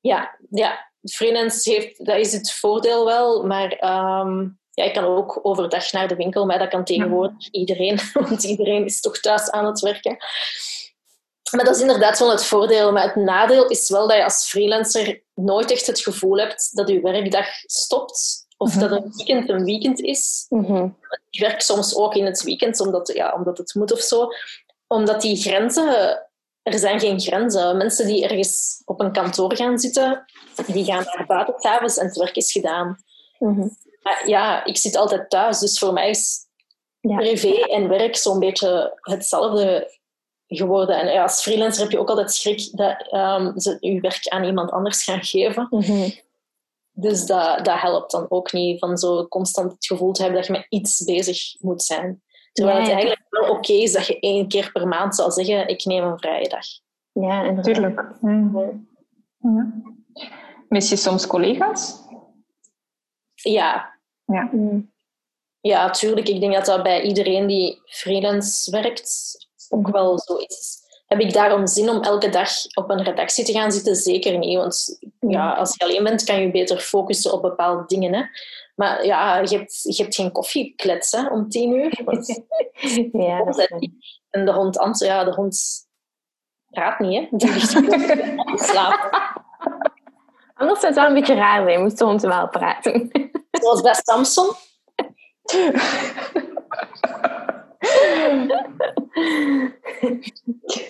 Ja, ja. freelance heeft, dat is het voordeel wel, maar ehm, ja, ik kan ook overdag naar de winkel, maar dat kan tegenwoordig iedereen, [laughs] want iedereen is toch thuis aan het werken. Maar dat is inderdaad wel het voordeel. Maar het nadeel is wel dat je als freelancer nooit echt het gevoel hebt dat je werkdag stopt. Of dat een weekend een weekend is. Mhm. Ik werk soms ook in het weekend, omdat, ja, omdat het moet of zo. Omdat die grenzen... Er zijn geen grenzen. Mensen die ergens op een kantoor gaan zitten, die gaan naar buiten s'avonds en het werk is gedaan. Mhm. Maar ja, ik zit altijd thuis, dus voor mij is Ja. privé en werk zo'n beetje hetzelfde geworden. En ja, als freelancer heb je ook altijd schrik dat ehm, ze je werk aan iemand anders gaan geven. Mhm. Dus dat, dat helpt dan ook niet, van zo constant het gevoel te hebben dat je met iets bezig moet zijn. Terwijl Ja, het ja. eigenlijk wel oké is dat je één keer per maand zou zeggen, ik neem een vrije dag. Ja, inderdaad. Tuurlijk. Ja. Mis je soms collega's? Ja, Mhm. ja, tuurlijk. Ik denk dat dat bij iedereen die freelance werkt ook wel zo is. Heb ik daarom zin om elke dag op een redactie te gaan zitten? Zeker niet. Want ja, als je alleen bent, kan je beter focussen op bepaalde dingen. Hè. Maar ja, je hebt, je hebt geen koffieklets hè, om tien uur. [laughs] Want Ja, dat is waar. En de hond, Ant, ja, de hond praat niet, hè. Die ligt gewoon te slapen. Anders zou het wel een beetje raar zijn, moest de hond wel praten. Zoals bij Samson. [laughs]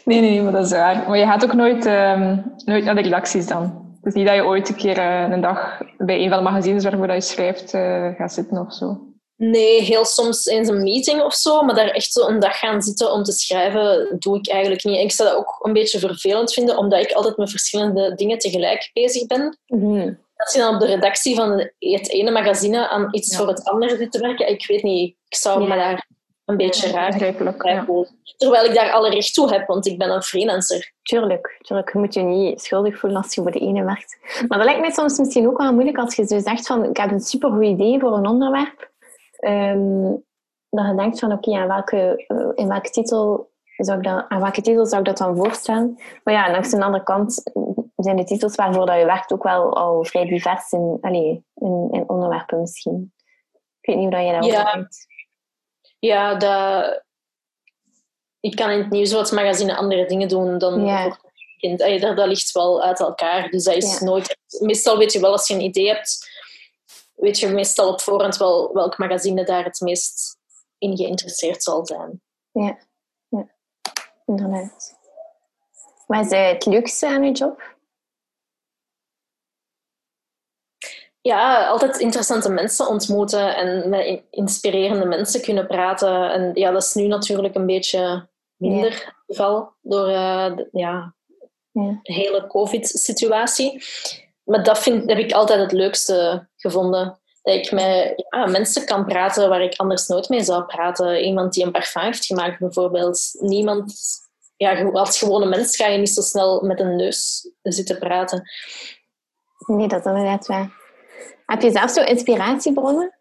Nee, nee, maar dat is waar. Maar je gaat ook nooit, ehm, nooit naar de redacties dan. Het is niet dat je ooit een keer eh, een dag bij een van de magazines waarvoor dat je schrijft eh, gaat zitten of zo. Nee, heel soms eens een meeting of zo, maar daar echt zo een dag gaan zitten om te schrijven, doe ik eigenlijk niet. En ik zou dat ook een beetje vervelend vinden, omdat ik altijd met verschillende dingen tegelijk bezig ben. Mhm. Als je dan op de redactie van het ene magazine aan iets Ja. voor het andere zit te werken, ik weet niet, ik zou Ja. me daar een beetje raar Begrijpelijk. Ja. Terwijl ik daar alle recht toe heb, want ik ben een freelancer. Tuurlijk, tuurlijk. Je moet je niet schuldig voelen als je voor de ene werkt. Maar dat lijkt mij soms misschien ook wel moeilijk als je zo zegt van ik heb een supergoed idee voor een onderwerp. Ehm, dat je denkt van oké, aan welke, eh, in welke titel zou ik dat, aan welke titel zou ik dat dan voorstellen? Maar ja, langs de andere kant zijn de titels waarvoor dat je werkt ook wel al vrij divers in, allee, in, in onderwerpen misschien. Ik weet niet hoe dat jij daarover Ja. denkt. Ja, dat... ik kan in het nieuwsbladmagazine andere dingen doen dan Ja. voor het weekend. Dat, dat ligt wel uit elkaar. Dus dat is Ja. nooit... Meestal weet je wel, als je een idee hebt, weet je meestal op voorhand wel welk magazine daar het meest in geïnteresseerd zal zijn. Ja, ja. inderdaad. Wat is het leukste aan je job? Ja, altijd interessante mensen ontmoeten en met in- inspirerende mensen kunnen praten. En ja, dat is nu natuurlijk een beetje minder het geval door eh, de, ja, Ja. de hele COVID-situatie. Maar dat vind, heb ik altijd het leukste gevonden. dat ik met ja, mensen kan praten waar ik anders nooit mee zou praten. Iemand die een parfum heeft gemaakt bijvoorbeeld. Niemand, ja, als gewone mens ga je niet zo snel met een neus zitten praten. Nee, dat is inderdaad waar. Heb je zelf zo inspiratiebronnen?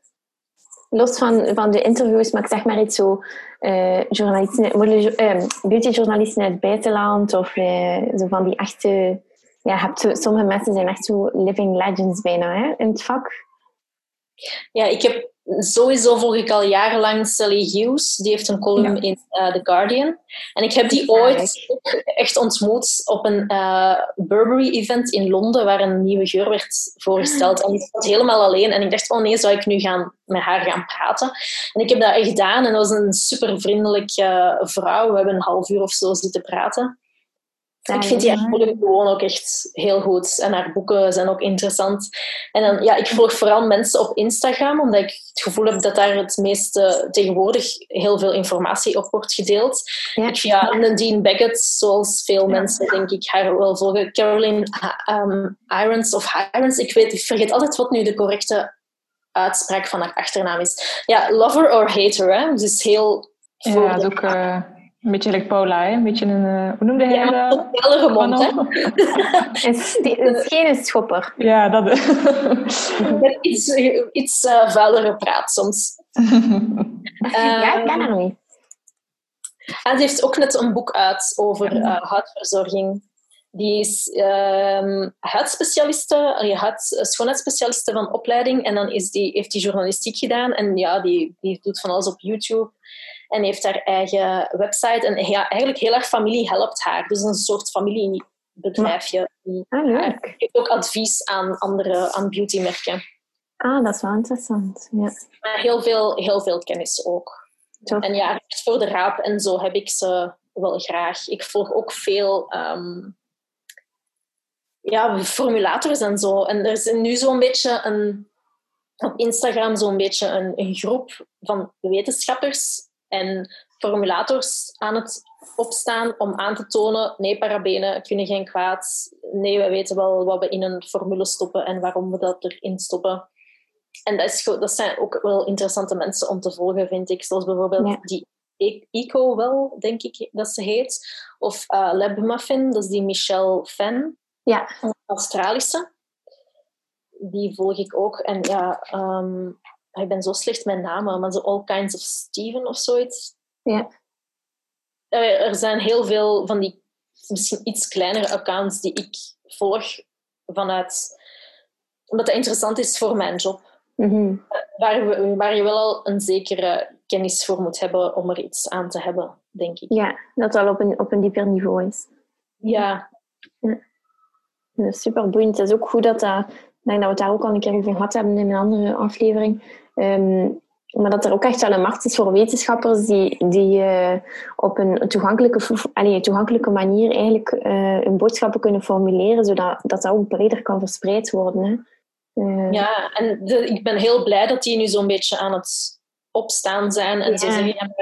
Los van, van de interviews, maar ik zeg maar iets zo... Uh, journalisten, uh, beautyjournalisten uit het buitenland of uh, zo van die echte... Ja, sommige mensen zijn echt zo living legends bijna in het vak. Ja, ik heb sowieso volg ik al jarenlang Sally Hughes. Die heeft een column in uh, The Guardian. En ik heb die ooit echt ontmoet op een uh, Burberry-event in Londen, waar een nieuwe geur werd voorgesteld. En ik stond helemaal alleen. En ik dacht, oh nee, zou ik nu gaan, met haar gaan praten? En ik heb dat gedaan. En dat was een super vriendelijke vrouw. We hebben een half uur of zo zitten praten ik vind die eigenlijk gewoon ook echt heel goed. En haar boeken zijn ook interessant. En dan, ja, ik volg vooral mensen op Instagram, omdat ik het gevoel heb dat daar het meeste tegenwoordig heel veel informatie op wordt gedeeld. Ja. Ik via Nadine Beckett, zoals veel mensen denk ik haar wel volgen. Caroline um, Irons of Irons, ik, weet, ik vergeet altijd wat nu de correcte uitspraak van haar achternaam is. Ja, lover or hater, hè? Dus heel... Ja, dat ook... Uh een beetje like Paula, hè? Een beetje een... Uh, hoe noemde hij ja, dat? Een mond, hè? een [laughs] geen schopper. Ja, dat... iets iets uh, vuilere praat soms. [laughs] ja, ik ken hem niet. Hij heeft ook net een boek uit over uh, huidverzorging. Die is uh, huidspecialiste, huid, schoonheidsspecialiste van opleiding. En dan is die, heeft hij journalistiek gedaan. En ja, die, die doet van alles op YouTube. En heeft haar eigen website. En ja, eigenlijk heel haar familie helpt haar. Dus een soort familiebedrijfje. Ah, leuk. Geeft ook advies aan andere aan beautymerken. Ah, dat is wel interessant. Ja. Maar heel veel, heel veel kennis ook. En ja, voor de raap en zo heb ik ze wel graag. Ik volg ook veel um, ja, formulators en zo. En er is nu zo'n beetje een, op Instagram zo'n beetje een, een groep van wetenschappers en formulators aan het opstaan om aan te tonen, nee, parabenen kunnen geen kwaad. Nee, we weten wel wat we in een formule stoppen en waarom we dat erin stoppen. En dat, is, dat zijn ook wel interessante mensen om te volgen, vind ik. Zoals bijvoorbeeld die Eco wel, denk ik dat ze heet. Of uh, Lab Muffin, dat is die Michelle Fan. Ja. Australische. Die volg ik ook. En ja, um, ik ben zo slecht met namen, maar zo All Kinds of Steven of zoiets. Ja. Er zijn heel veel van die misschien iets kleinere accounts die ik volg vanuit... Omdat het interessant is voor mijn job. Mm waar, waar je wel al een zekere kennis voor moet hebben om er iets aan te hebben, denk ik. Ja, dat wel op een, op een dieper niveau is. Ja. ja. super boeiend. Het is ook goed dat dat denk dat we het daar ook al een keer over gehad hebben in een andere aflevering. Um, maar dat er ook echt wel een macht is voor wetenschappers die, die uh, op een toegankelijke, allee, toegankelijke manier eigenlijk uh, hun boodschappen kunnen formuleren, zodat dat, dat ook breder kan verspreid worden. Hè. Uh, ja, en de, ik ben heel blij dat die nu zo'n beetje aan het opstaan zijn en ja. ze zeggen,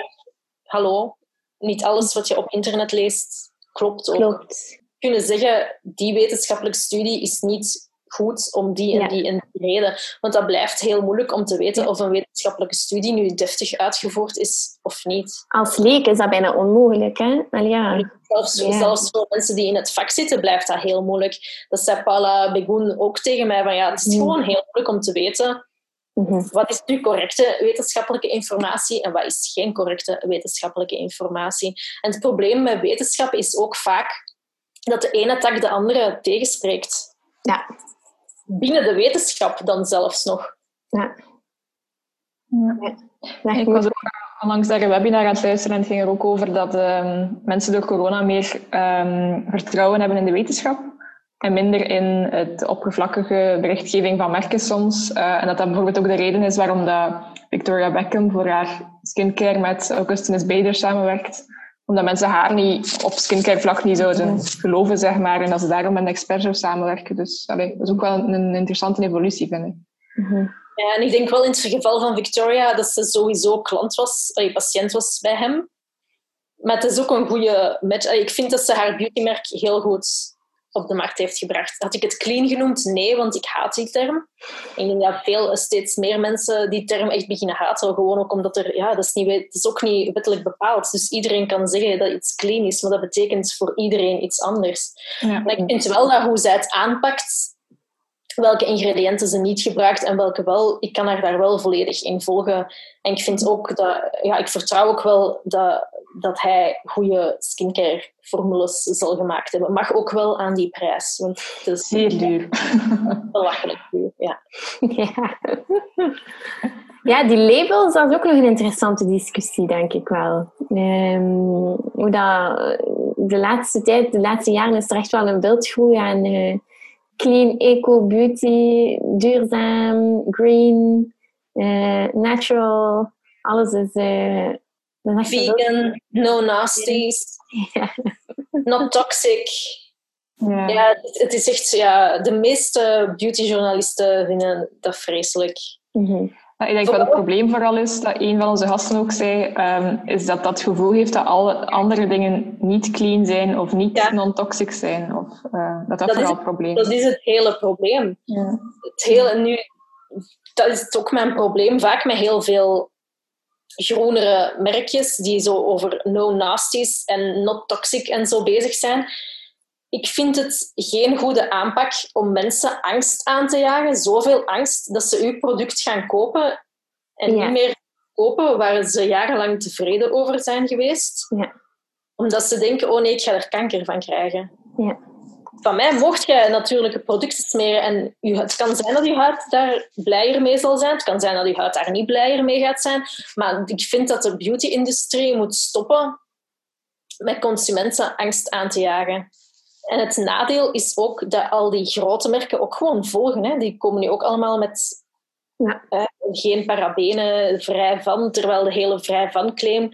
hallo, niet alles wat je op internet leest klopt ook. Klopt. Kunnen zeggen, die wetenschappelijke studie is niet goed om die en die en die reden. Want dat blijft heel moeilijk om te weten of een wetenschappelijke studie nu deftig uitgevoerd is of niet. Als leek is dat bijna onmogelijk, hè? ja. Zelfs, zelfs, voor mensen die in het vak zitten, blijft dat heel moeilijk. Dat zei Paula Begoen ook tegen mij, van ja, het is mm. gewoon heel moeilijk om te weten mhm. wat is nu correcte wetenschappelijke informatie en wat is geen correcte wetenschappelijke informatie. En het probleem met wetenschap is ook vaak dat de ene tak de andere tegenspreekt. Ja binnen de wetenschap dan zelfs nog. Ja. ja. ik was ook onlangs daar een webinar aan het luisteren en het ging er ook over dat um, mensen door corona meer um, vertrouwen hebben in de wetenschap en minder in het oppervlakkige berichtgeving van merken soms. Uh, en dat dat bijvoorbeeld ook de reden is waarom dat Victoria Beckham voor haar skincare met Augustinus Bader samenwerkt omdat mensen haar niet op skincare vlak niet zouden geloven, zeg maar. En dat ze daarom met een expert zou samenwerken. Dus allee, dat is ook wel een, interessante evolutie, vind ik. Mhm. Ja, en ik denk wel in het geval van Victoria dat ze sowieso klant was, allee, patiënt was bij hem. Maar het is ook een goede match. Ik vind dat ze haar beautymerk heel goed op de markt heeft gebracht. Had ik het clean genoemd? Nee, want ik haat die term. Ik denk dat veel, steeds meer mensen die term echt beginnen haten. Gewoon ook omdat er, ja, dat is, niet, het is ook niet wettelijk bepaald. Dus iedereen kan zeggen dat iets clean is, maar dat betekent voor iedereen iets anders. Ja. Maar ik vind wel dat hoe zij het aanpakt, welke ingrediënten ze niet gebruikt en welke wel, ik kan haar daar wel volledig in volgen. En ik vind ook dat, ja, ik vertrouw ook wel dat, dat hij goede skincare formules zal gemaakt hebben. Mag ook wel aan die prijs, want het is zeer duur. [laughs] Belachelijk duur, ja. ja. Ja, die labels, dat is ook nog een interessante discussie, denk ik wel. Um, hoe dat, de laatste tijd, de laatste jaren is er echt wel een beeldgroei aan uh, clean, eco, beauty, duurzaam, green, uh, natural. Alles is... Uh, Vegan, no nasties, yeah. not toxic. Ja. ja, het is echt... Ja, de meeste beautyjournalisten vinden dat vreselijk. Mm -hmm. Ik denk dat het probleem vooral is, dat een van onze gasten ook zei, um, is dat dat gevoel heeft dat alle andere dingen niet clean zijn of niet non-toxic zijn. Of, uh, dat dat, vooral het probleem is. Dat is het hele probleem. Ja. Het hele, nu, dat is ook mijn probleem, vaak met heel veel groenere merkjes die zo over no nasties en not toxic en zo bezig zijn ik vind het geen goede aanpak om mensen angst aan te jagen. Zoveel angst dat ze uw product gaan kopen en niet meer kopen waar ze jarenlang tevreden over zijn geweest. Ja. Omdat ze denken, oh nee, ik ga er kanker van krijgen. Ja. Van mij mocht je natuurlijke producten smeren en het kan zijn dat je huid daar blijer mee zal zijn. Het kan zijn dat je huid daar niet blijer mee gaat zijn. Maar ik vind dat de beauty-industrie moet stoppen met consumenten angst aan te jagen. En het nadeel is ook dat al die grote merken ook gewoon volgen. Hè. Die komen nu ook allemaal met ja. geen parabenen, vrij van. Terwijl de hele vrij van claim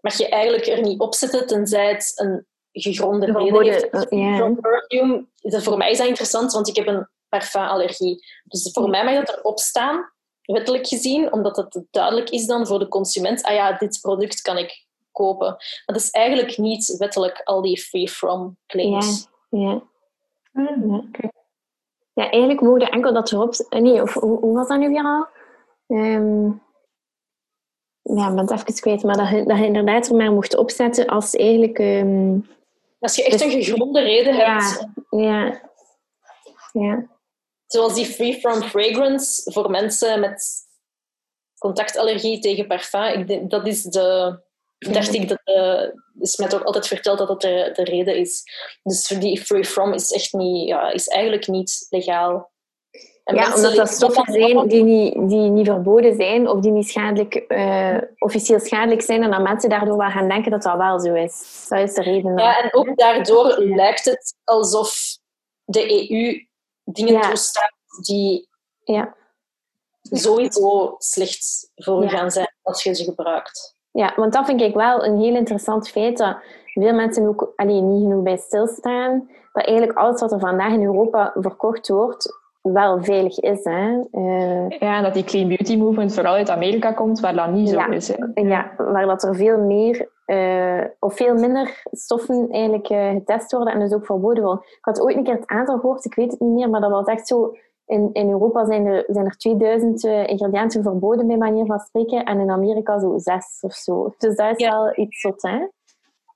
mag je eigenlijk er niet op zetten, tenzij het een gegronde reden heeft. Perfume, voor mij is dat interessant, want ik heb een parfumallergie. Dus voor mij mag dat erop staan, wettelijk gezien, omdat het duidelijk is dan voor de consument, ah ja, dit product kan ik kopen. Maar dat is eigenlijk niet wettelijk al die free-from claims. Ja, ja. ja. ja eigenlijk mogen enkel dat erop... Nee, of hoe, hoe was dat nu weer al? Um, ja, ik ben het even kwijt. Maar dat je, dat je inderdaad er maar mocht opzetten als eigenlijk... Um, als je echt dus, een gegronde reden hebt. Ja, ja. Zoals die free from fragrance voor mensen met contactallergie tegen parfum. Ik denk, dat is de dacht ik dat uh, is mij toch altijd verteld dat dat de, de reden is. Dus die free from is echt niet, ja, is eigenlijk niet legaal. En ja, omdat dat stoffen zijn die niet, die niet verboden zijn of die niet schadelijk, uh, officieel schadelijk zijn en dat mensen daardoor wel gaan denken dat dat wel zo is. Dat is de reden. Ja, en ook daardoor lijkt het alsof de EU dingen ja. toestaat die ja. sowieso slecht voor je gaan zijn als je ze gebruikt. Ja, want dat vind ik wel een heel interessant feit dat veel mensen ook alleen niet genoeg bij stilstaan. Dat eigenlijk alles wat er vandaag in Europa verkocht wordt, wel veilig is. Hè? Uh, ja, en dat die clean beauty movement vooral uit Amerika komt, waar dat niet zo is. Hè? Ja, waar dat er veel meer uh, of veel minder stoffen eigenlijk uh, getest worden en dus ook verboden worden. Ik had ooit een keer het aantal gehoord, ik weet het niet meer, maar dat was echt zo in, in Europa zijn er, zijn er 2000 uh, ingrediënten verboden, bij manier van spreken. En in Amerika zo zes of zo. Dus dat is wel iets zot, hè?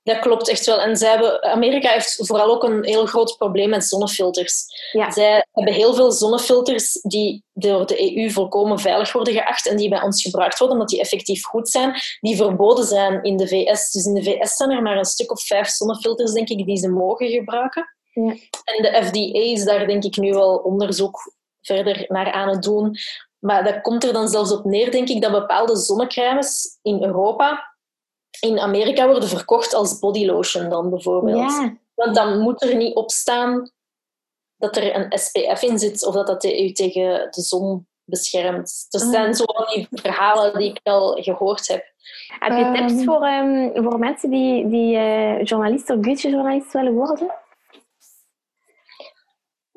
Dat klopt echt wel. En zij hebben, Amerika heeft vooral ook een heel groot probleem met zonnefilters. Ja. Zij hebben heel veel zonnefilters die door de EU volkomen veilig worden geacht en die bij ons gebruikt worden omdat die effectief goed zijn, die verboden zijn in de VS. Dus in de VS zijn er maar een stuk of vijf zonnefilters, denk ik, die ze mogen gebruiken. Ja. En de FDA is daar denk ik nu wel onderzoek verder naar aan het doen. Maar dat komt er dan zelfs op neer, denk ik, dat bepaalde zonnecremes in Europa in Amerika worden verkocht als bodylotion dan bijvoorbeeld. Ja. Want dan moet er niet op staan dat er een SPF in zit of dat dat u tegen de zon beschermt. Er ah. zijn zo die verhalen die ik al gehoord heb. Heb je tips ehm. voor, um, voor mensen die, die uh, journalist of beautyjournalist willen worden?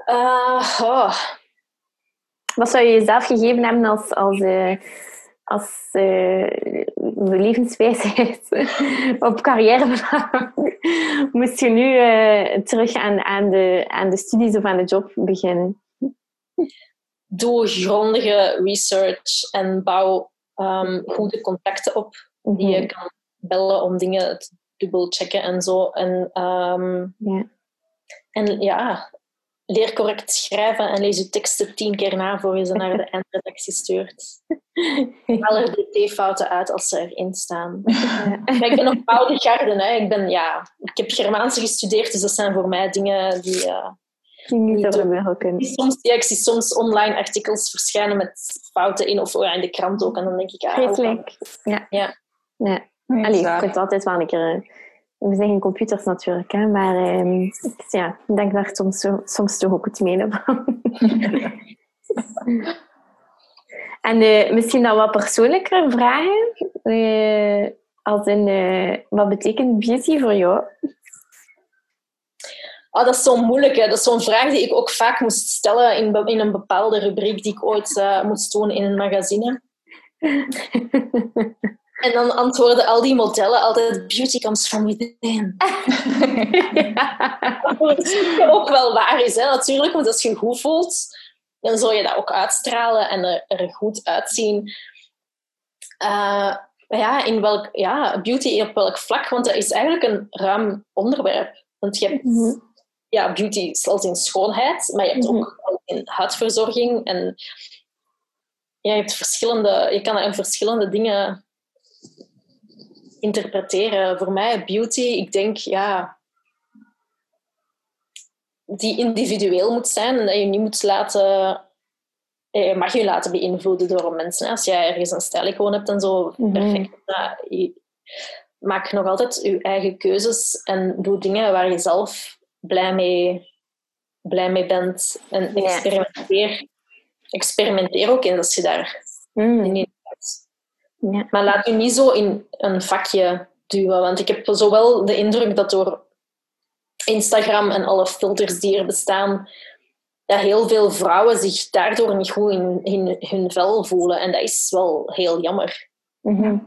Uh, oh. Wat zou je jezelf gegeven hebben als, als, uh, als uh, levenswijsheid [laughs] op carrière [laughs] moest je nu uh, terug aan, aan, de, aan de studies of aan de job beginnen? Doe grondige research en bouw um, goede contacten op die je mhm. kan bellen om dingen te dubbel checken en zo. En, um, ja. en ja, leer correct schrijven en lees je teksten tien keer na voor je ze naar de [laughs] eindredactie stuurt. Haal er de T-fouten uit als ze erin staan. ik ben op oude garden. Hè. Ik, ben, ja, ik heb Germaanse gestudeerd, dus dat zijn voor mij dingen die... Uh, niet soms, ja, ik zie soms online artikels verschijnen met fouten in, of ja, in de krant ook. En dan denk ik... Ah, Vreselijk. Ja. ja. ja. Allee, je kunt altijd wel een keer eh, we zijn geen computers natuurlijk, hè, maar ja, ik denk daar soms, soms toch ook het mee van. [laughs] en uh, misschien dan wat persoonlijker vragen. Uh, als in, uh, wat betekent beauty voor jou? Oh, dat is zo moeilijk. Hè. Dat is zo'n vraag die ik ook vaak moest stellen in, in een bepaalde rubriek die ik ooit moest doen in een magazine. [laughs] En dan antwoorden al die modellen altijd: beauty comes from within. [laughs] ja. Wat ook wel waar is, hè, natuurlijk, want als je goed voelt, dan zul je dat ook uitstralen en er, er goed uitzien. Uh, ja, in welk, ja, beauty op welk vlak? Want dat is eigenlijk een ruim onderwerp. Want je hebt mhm. ja, beauty zoals in schoonheid, maar je hebt mhm. ook in huidverzorging. En ja, je, hebt verschillende, je kan in verschillende dingen interpreteren. Voor mij, beauty, ik denk, ja, die individueel moet zijn en dat je niet moet laten. Je mag je laten beïnvloeden door mensen. Als jij ergens een stijlicoon hebt en zo, mm perfect. maak nog altijd je eigen keuzes en doe dingen waar je zelf blij mee, blij mee bent. En experimenteer, experimenteer ook eens als je daar mm. Ja. Maar laat je niet zo in een vakje duwen. Want ik heb zowel de indruk dat door Instagram en alle filters die er bestaan, dat heel veel vrouwen zich daardoor niet goed in, in hun vel voelen. En dat is wel heel jammer. Mhm.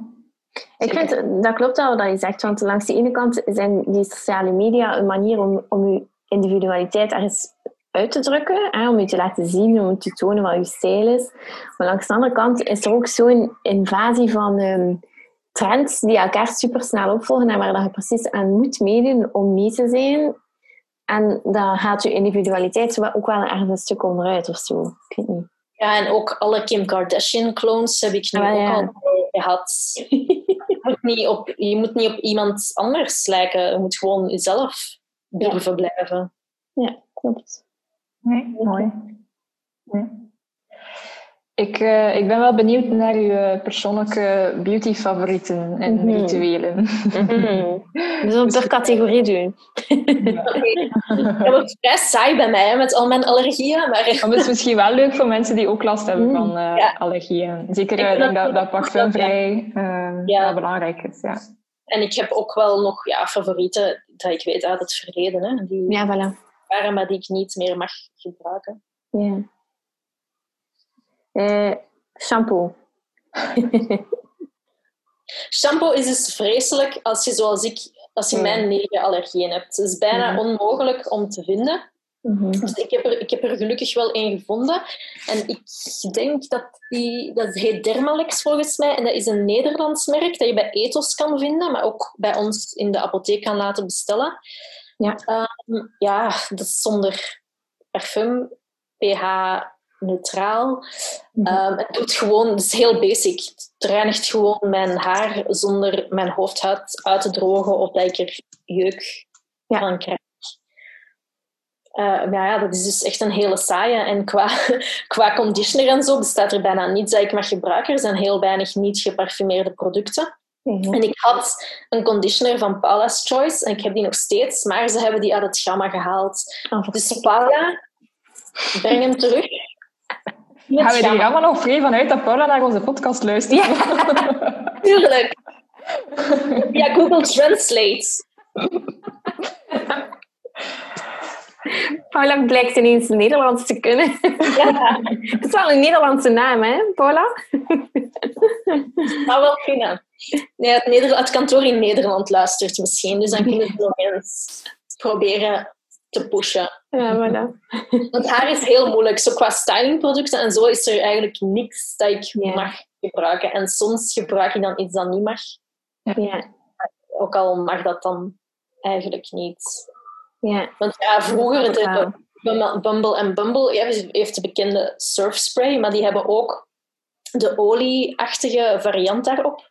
Ik vind, dat klopt wel wat je zegt, want langs de ene kant zijn die sociale media een manier om, om je individualiteit ergens uit te drukken, hè, om je te laten zien, om te tonen wat je stijl is. Maar langs de andere kant is er ook zo'n invasie van um, trends die elkaar supersnel opvolgen en waar je precies aan moet meedoen om mee te zijn. En dan gaat je individualiteit ook wel ergens een stuk onderuit of zo. Ik weet niet. Ja, en ook alle Kim Kardashian-clones heb ik nu ah, ook al gehad. je, moet niet op, je moet niet op iemand anders lijken. Je moet gewoon jezelf durven blijven. Ja, klopt. Nee, mooi. Ik, uh, ik ben wel benieuwd naar uw eh, persoonlijke beauty-favorieten en mm rituelen. Mm -hmm. [laughs] We zullen per categorie doen. Ja. Dat [laughs] wordt vrij saai bij mij met al mijn allergieën. Maar... maar het is misschien wel leuk voor mensen die ook last hebben van uh, allergieën. Zeker ik denk dat, dat parfumvrij ja. belangrijk is. Ja. En ik heb ook wel nog ja, favorieten dat ik weet uit het verleden. Hè, die... Ja, voilà maar die ik niet meer mag gebruiken. Ja. Uh, shampoo. [laughs] shampoo is dus vreselijk als je, zoals ik, als je mijn negen allergieën hebt. Het is bijna onmogelijk om te vinden. Mhm. Dus ik heb, er, ik heb er gelukkig wel één gevonden. En ik denk dat die... Dat heet Dermalex volgens mij. En dat is een Nederlands merk dat je bij Ethos kan vinden, maar ook bij ons in de apotheek kan laten bestellen. Ja, um, ja dat is zonder parfum, pH-neutraal. Mm -hmm. het doet gewoon, het is heel basic. Het reinigt gewoon mijn haar zonder mijn hoofdhuid uit te drogen of dat ik er jeuk ja. van krijg. Uh, ja, dat is dus echt een hele saaie. En qua, [laughs] qua conditioner en zo bestaat er bijna niets dat ik mag gebruiken. Er zijn heel weinig niet geparfumeerde producten. Mhm. En ik had een conditioner van Paula's Choice en ik heb die nog steeds, maar ze hebben die uit het gamma gehaald. Oh, dus Paula, breng hem terug. Gaan we er allemaal nog vrij vanuit dat Paula naar onze podcast luistert? Ja, tuurlijk. [laughs] Ja, Google Translate. Paula blijkt ineens Nederlands te kunnen. Ja. [laughs] Het is wel een Nederlandse naam, hè, Paula? zou wel kunnen. Nee, het, kantoor in Nederland luistert misschien, dus dan kunnen we nog eens proberen te pushen. Ja, voilà. Want haar is heel moeilijk. Zo qua stylingproducten en zo is er eigenlijk niks dat ik Ja. mag gebruiken. En soms gebruik ik dan iets dat niet mag. Ja, Ook al mag dat dan eigenlijk niet. Ja. Want ja, vroeger, de Bumble- Bumble en Bumble ja, heeft de bekende surfspray, maar die hebben ook de olieachtige variant daarop,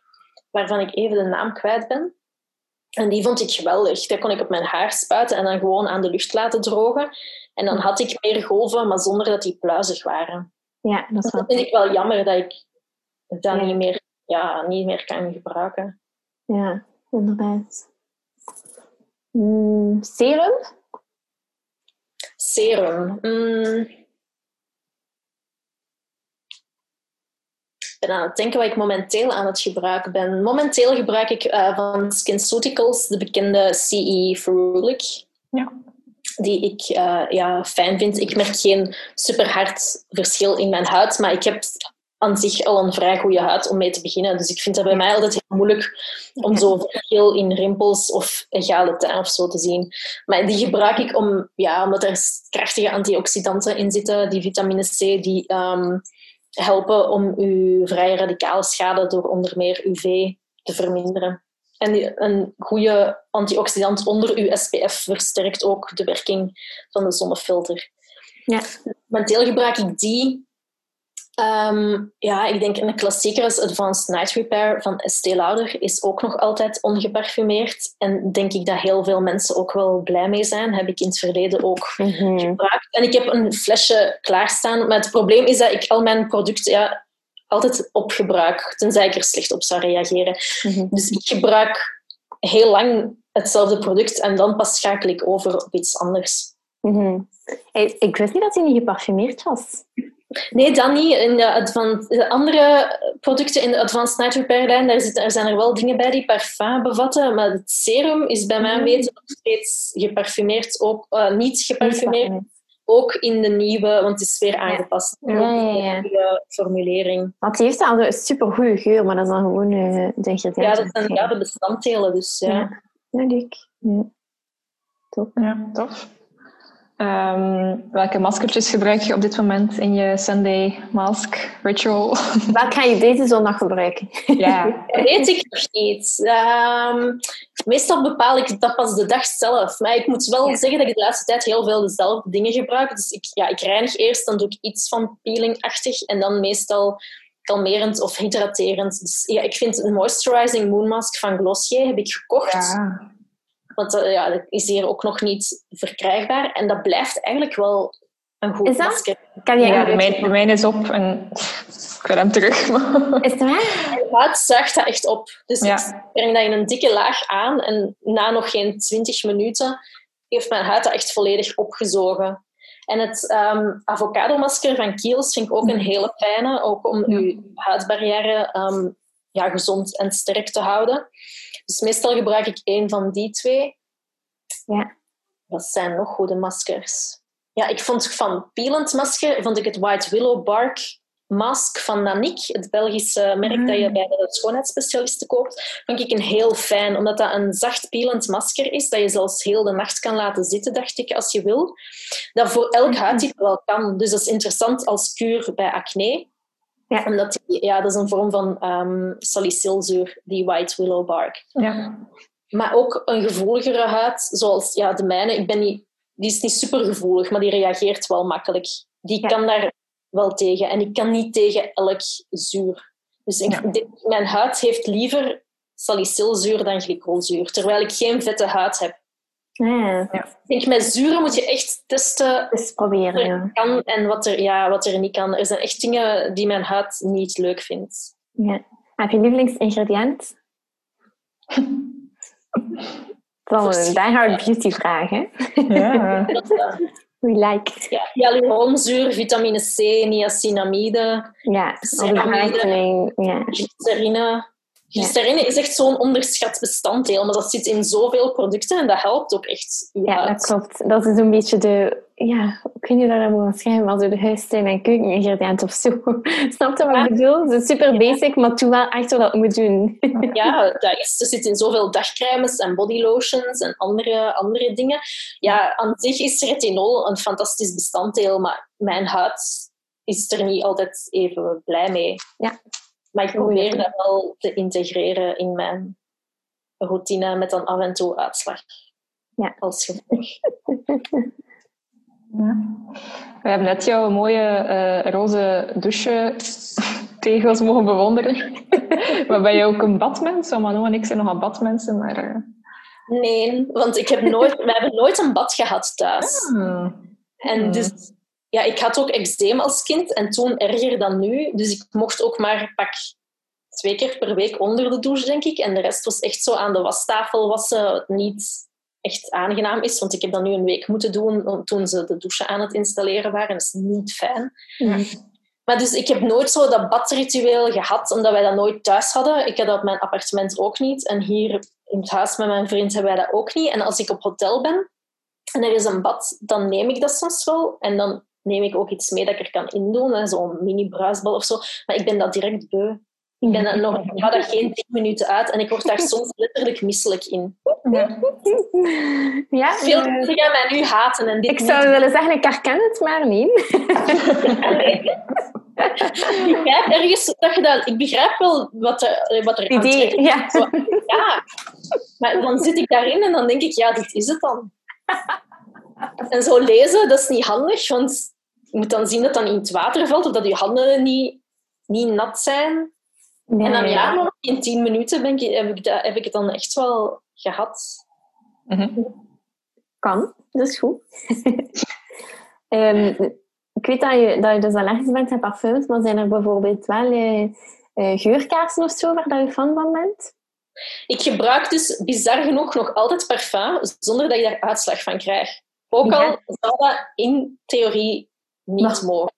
waarvan ik even de naam kwijt ben. En die vond ik geweldig. Dat kon ik op mijn haar spuiten en dan gewoon aan de lucht laten drogen. En dan had ik meer golven, maar zonder dat die pluizig waren. ja dat vind ik wel jammer dat ik dat Ja. niet, meer, ja, niet meer kan gebruiken. Ja, inderdaad. Mm, serum? Serum. Mm. Ik ben aan het denken wat ik momenteel aan het gebruiken ben. Momenteel gebruik ik eh, van SkinCeuticals de bekende CE Ferulic. Ja. Die ik eh, ja, fijn vind. Ik merk geen super hard verschil in mijn huid, maar ik heb aan zich al een vrij goede huid om mee te beginnen. Dus ik vind dat bij mij altijd heel moeilijk om zo verschil in rimpels of egale tint of zo te zien. Maar die gebruik ik om, ja, omdat er krachtige antioxidanten in zitten, die vitamine C, die ehm, helpen om uw vrije radicale schade door onder meer UV te verminderen. En een goede antioxidant onder uw SPF versterkt ook de werking van de zonnefilter. Ja. Momenteel gebruik ik die. Ehm, ja, ik denk een klassieker is Advanced Night Repair van Estée Lauder is ook nog altijd ongeparfumeerd. En denk ik dat heel veel mensen ook wel blij mee zijn. Heb ik in het verleden ook Mhm. gebruikt. En ik heb een flesje klaarstaan. Maar het probleem is dat ik al mijn producten ja, altijd opgebruik. Tenzij ik er slecht op zou reageren. Mhm. Dus ik gebruik heel lang hetzelfde product en dan pas schakel ik over op iets anders. Mhm. Ik wist niet dat hij niet geparfumeerd was. Nee, dan niet. In de, de andere producten in de Advanced Night Repair lijn, daar, zit, daar zijn er wel dingen bij die parfum bevatten, maar het serum is bij mijn Mm. weten nog steeds geparfumeerd, ook, eh, niet geparfumeerd, ook in de nieuwe, want het is weer aangepast. Ja, ja, ja. In de nieuwe formulering. Want die heeft al een supergoeie geur, maar dat is dan gewoon eh, de ingrediënten. Ja, dat zijn ja, de bestanddelen, dus ja. Ja. Ja, leuk. Ja. Ja, tof. Ehm, welke maskertjes gebruik je op dit moment in je Sunday mask ritual? [laughs] Wat ga je deze zondag gebruiken? ja. [laughs] Dat weet ik nog niet. Ehm, meestal bepaal ik dat pas de dag zelf. Maar ik moet wel Ja. zeggen dat ik de laatste tijd heel veel dezelfde dingen gebruik. Dus ik, ja, ik reinig eerst, dan doe ik iets van peelingachtig en dan meestal kalmerend of hydraterend. Dus ja, ik vind een moisturizing moon mask van Glossier heb ik gekocht. ja. Want eh, ja, dat is hier ook nog niet verkrijgbaar. En dat blijft eigenlijk wel een goed Is dat? masker. Kan jij Ja, de mijne, de mijne is op en ik wil hem terug. maar- Is het waar? Mijn huid zuigt dat echt op. Dus Ja. ik breng dat in een dikke laag aan en na nog geen 20 minuten heeft mijn huid dat echt volledig opgezogen. En het ehm avocado-masker van Kiehl's vind ik ook een hele fijne, ook om Ja. uw huidbarrière ehm, ja, gezond en sterk te houden. Dus meestal gebruik ik één van die twee. Ja. Wat zijn nog goede maskers? Ja, ik vond van peelend masker vond ik het White Willow Bark mask van Nanique, het Belgische merk dat je bij de schoonheidsspecialisten koopt, vond ik een heel fijn, omdat dat een zacht peelend masker is, dat je zelfs heel de nacht kan laten zitten, dacht ik, als je wil. Dat voor elk huidtype wel kan. Dus dat is interessant als kuur bij acne. Ja. Omdat die, ja, dat is een vorm van ehm salicylzuur, die White Willow Bark. Ja. Maar ook een gevoeligere huid, zoals ja, de mijne. Ik ben niet, die is niet super gevoelig, maar die reageert wel makkelijk. Die Ja. kan daar wel tegen. En ik kan niet tegen elk zuur. Dus ik, Ja. mijn huid heeft liever salicylzuur dan glycolzuur, terwijl ik geen vette huid heb. Ja, Ik denk, met zuren moet je echt testen dus proberen, wat ja. er kan en wat er, ja, wat er niet kan. Er zijn echt dingen die mijn huid niet leuk vindt. ja. Heb je lievelingsingrediënt? Dat is een diehard beauty vraag, hè? Ja. [laughs] We like. ja, hyaluronzuur, vitamine C, niacinamide, Ja, Ceramide. Ja. glycerine, Glycerine is echt zo'n onderschat bestanddeel, maar dat zit in zoveel producten en dat helpt ook echt. Ja, dat klopt. Dat is een beetje de, ja, ik weet niet hoe dat moet omschrijven, maar zo de huistuin- en keukeningrediënt of zo. [laughs] Snap je wat ik bedoel? Zo super basic, maar toen wel echt wat dat moet doen. [laughs] ja, dat is, er zit in zoveel dagcremes en bodylotions en andere, andere dingen. Ja, aan zich is retinol een fantastisch bestanddeel, maar mijn huid is er niet altijd even blij mee. Ja. Maar ik probeer dat wel te integreren in mijn routine met dan af en toe uitslag. Ja. Als gevolg. [laughs] Ja. We hebben net jouw mooie uh, roze douche tegels mogen bewonderen. [laughs] maar ben je ook een badmens? Manu en ik zijn nogal badmensen, maar... Uh... Nee, want ik heb nooit, we hebben nooit een bad gehad thuis. Ah. En dus ja, ik had ook eczeem als kind en toen erger dan nu. Dus ik mocht ook maar pak twee keer per week onder de douche, denk ik. En de rest was echt zo aan de wastafel wassen, wat niet echt aangenaam is. Want ik heb dat nu een week moeten doen toen ze de douche aan het installeren waren. Dat is niet fijn. Ja. Maar dus ik heb nooit zo dat badritueel gehad, omdat wij dat nooit thuis hadden. Ik had dat op mijn appartement ook niet. En hier in het huis met mijn vriend hebben wij dat ook niet. En als ik op hotel ben en er is een bad, dan neem ik dat soms wel. En dan neem ik ook iets mee dat ik er kan indoen, zo'n mini bruisbal of zo. Maar ik ben dat direct beu. Ik ben dat nog, ik hou dat geen tien minuten uit en ik word daar soms letterlijk misselijk in. Ja. ja Veel mensen gaan mij nu haten. En dit ik zou willen zeggen, ik herken het, maar niet. [laughs] ik begrijp ergens dat je dat... Ik begrijp wel wat er, wat er Idee, ja. ja. Maar dan zit ik daarin en dan denk ik, ja, dit is het dan. En zo lezen, dat is niet handig, want je moet dan zien dat dan in het water valt of dat je handen niet, niet nat zijn. Nee, en dan ja, nog in tien minuten ben ik, heb, ik dat, heb ik het dan echt wel gehad. Kan, dat is goed. [laughs] Ehm, ik weet dat je, dat je dus allergisch bent aan parfums, maar zijn er bijvoorbeeld wel eh, eh, geurkaarsen of zo waar dat je fan van bent? Ik gebruik dus bizar genoeg nog altijd parfum zonder dat ik daar uitslag van krijg. Ook Ja. al zou dat in theorie niet Maar- mogen.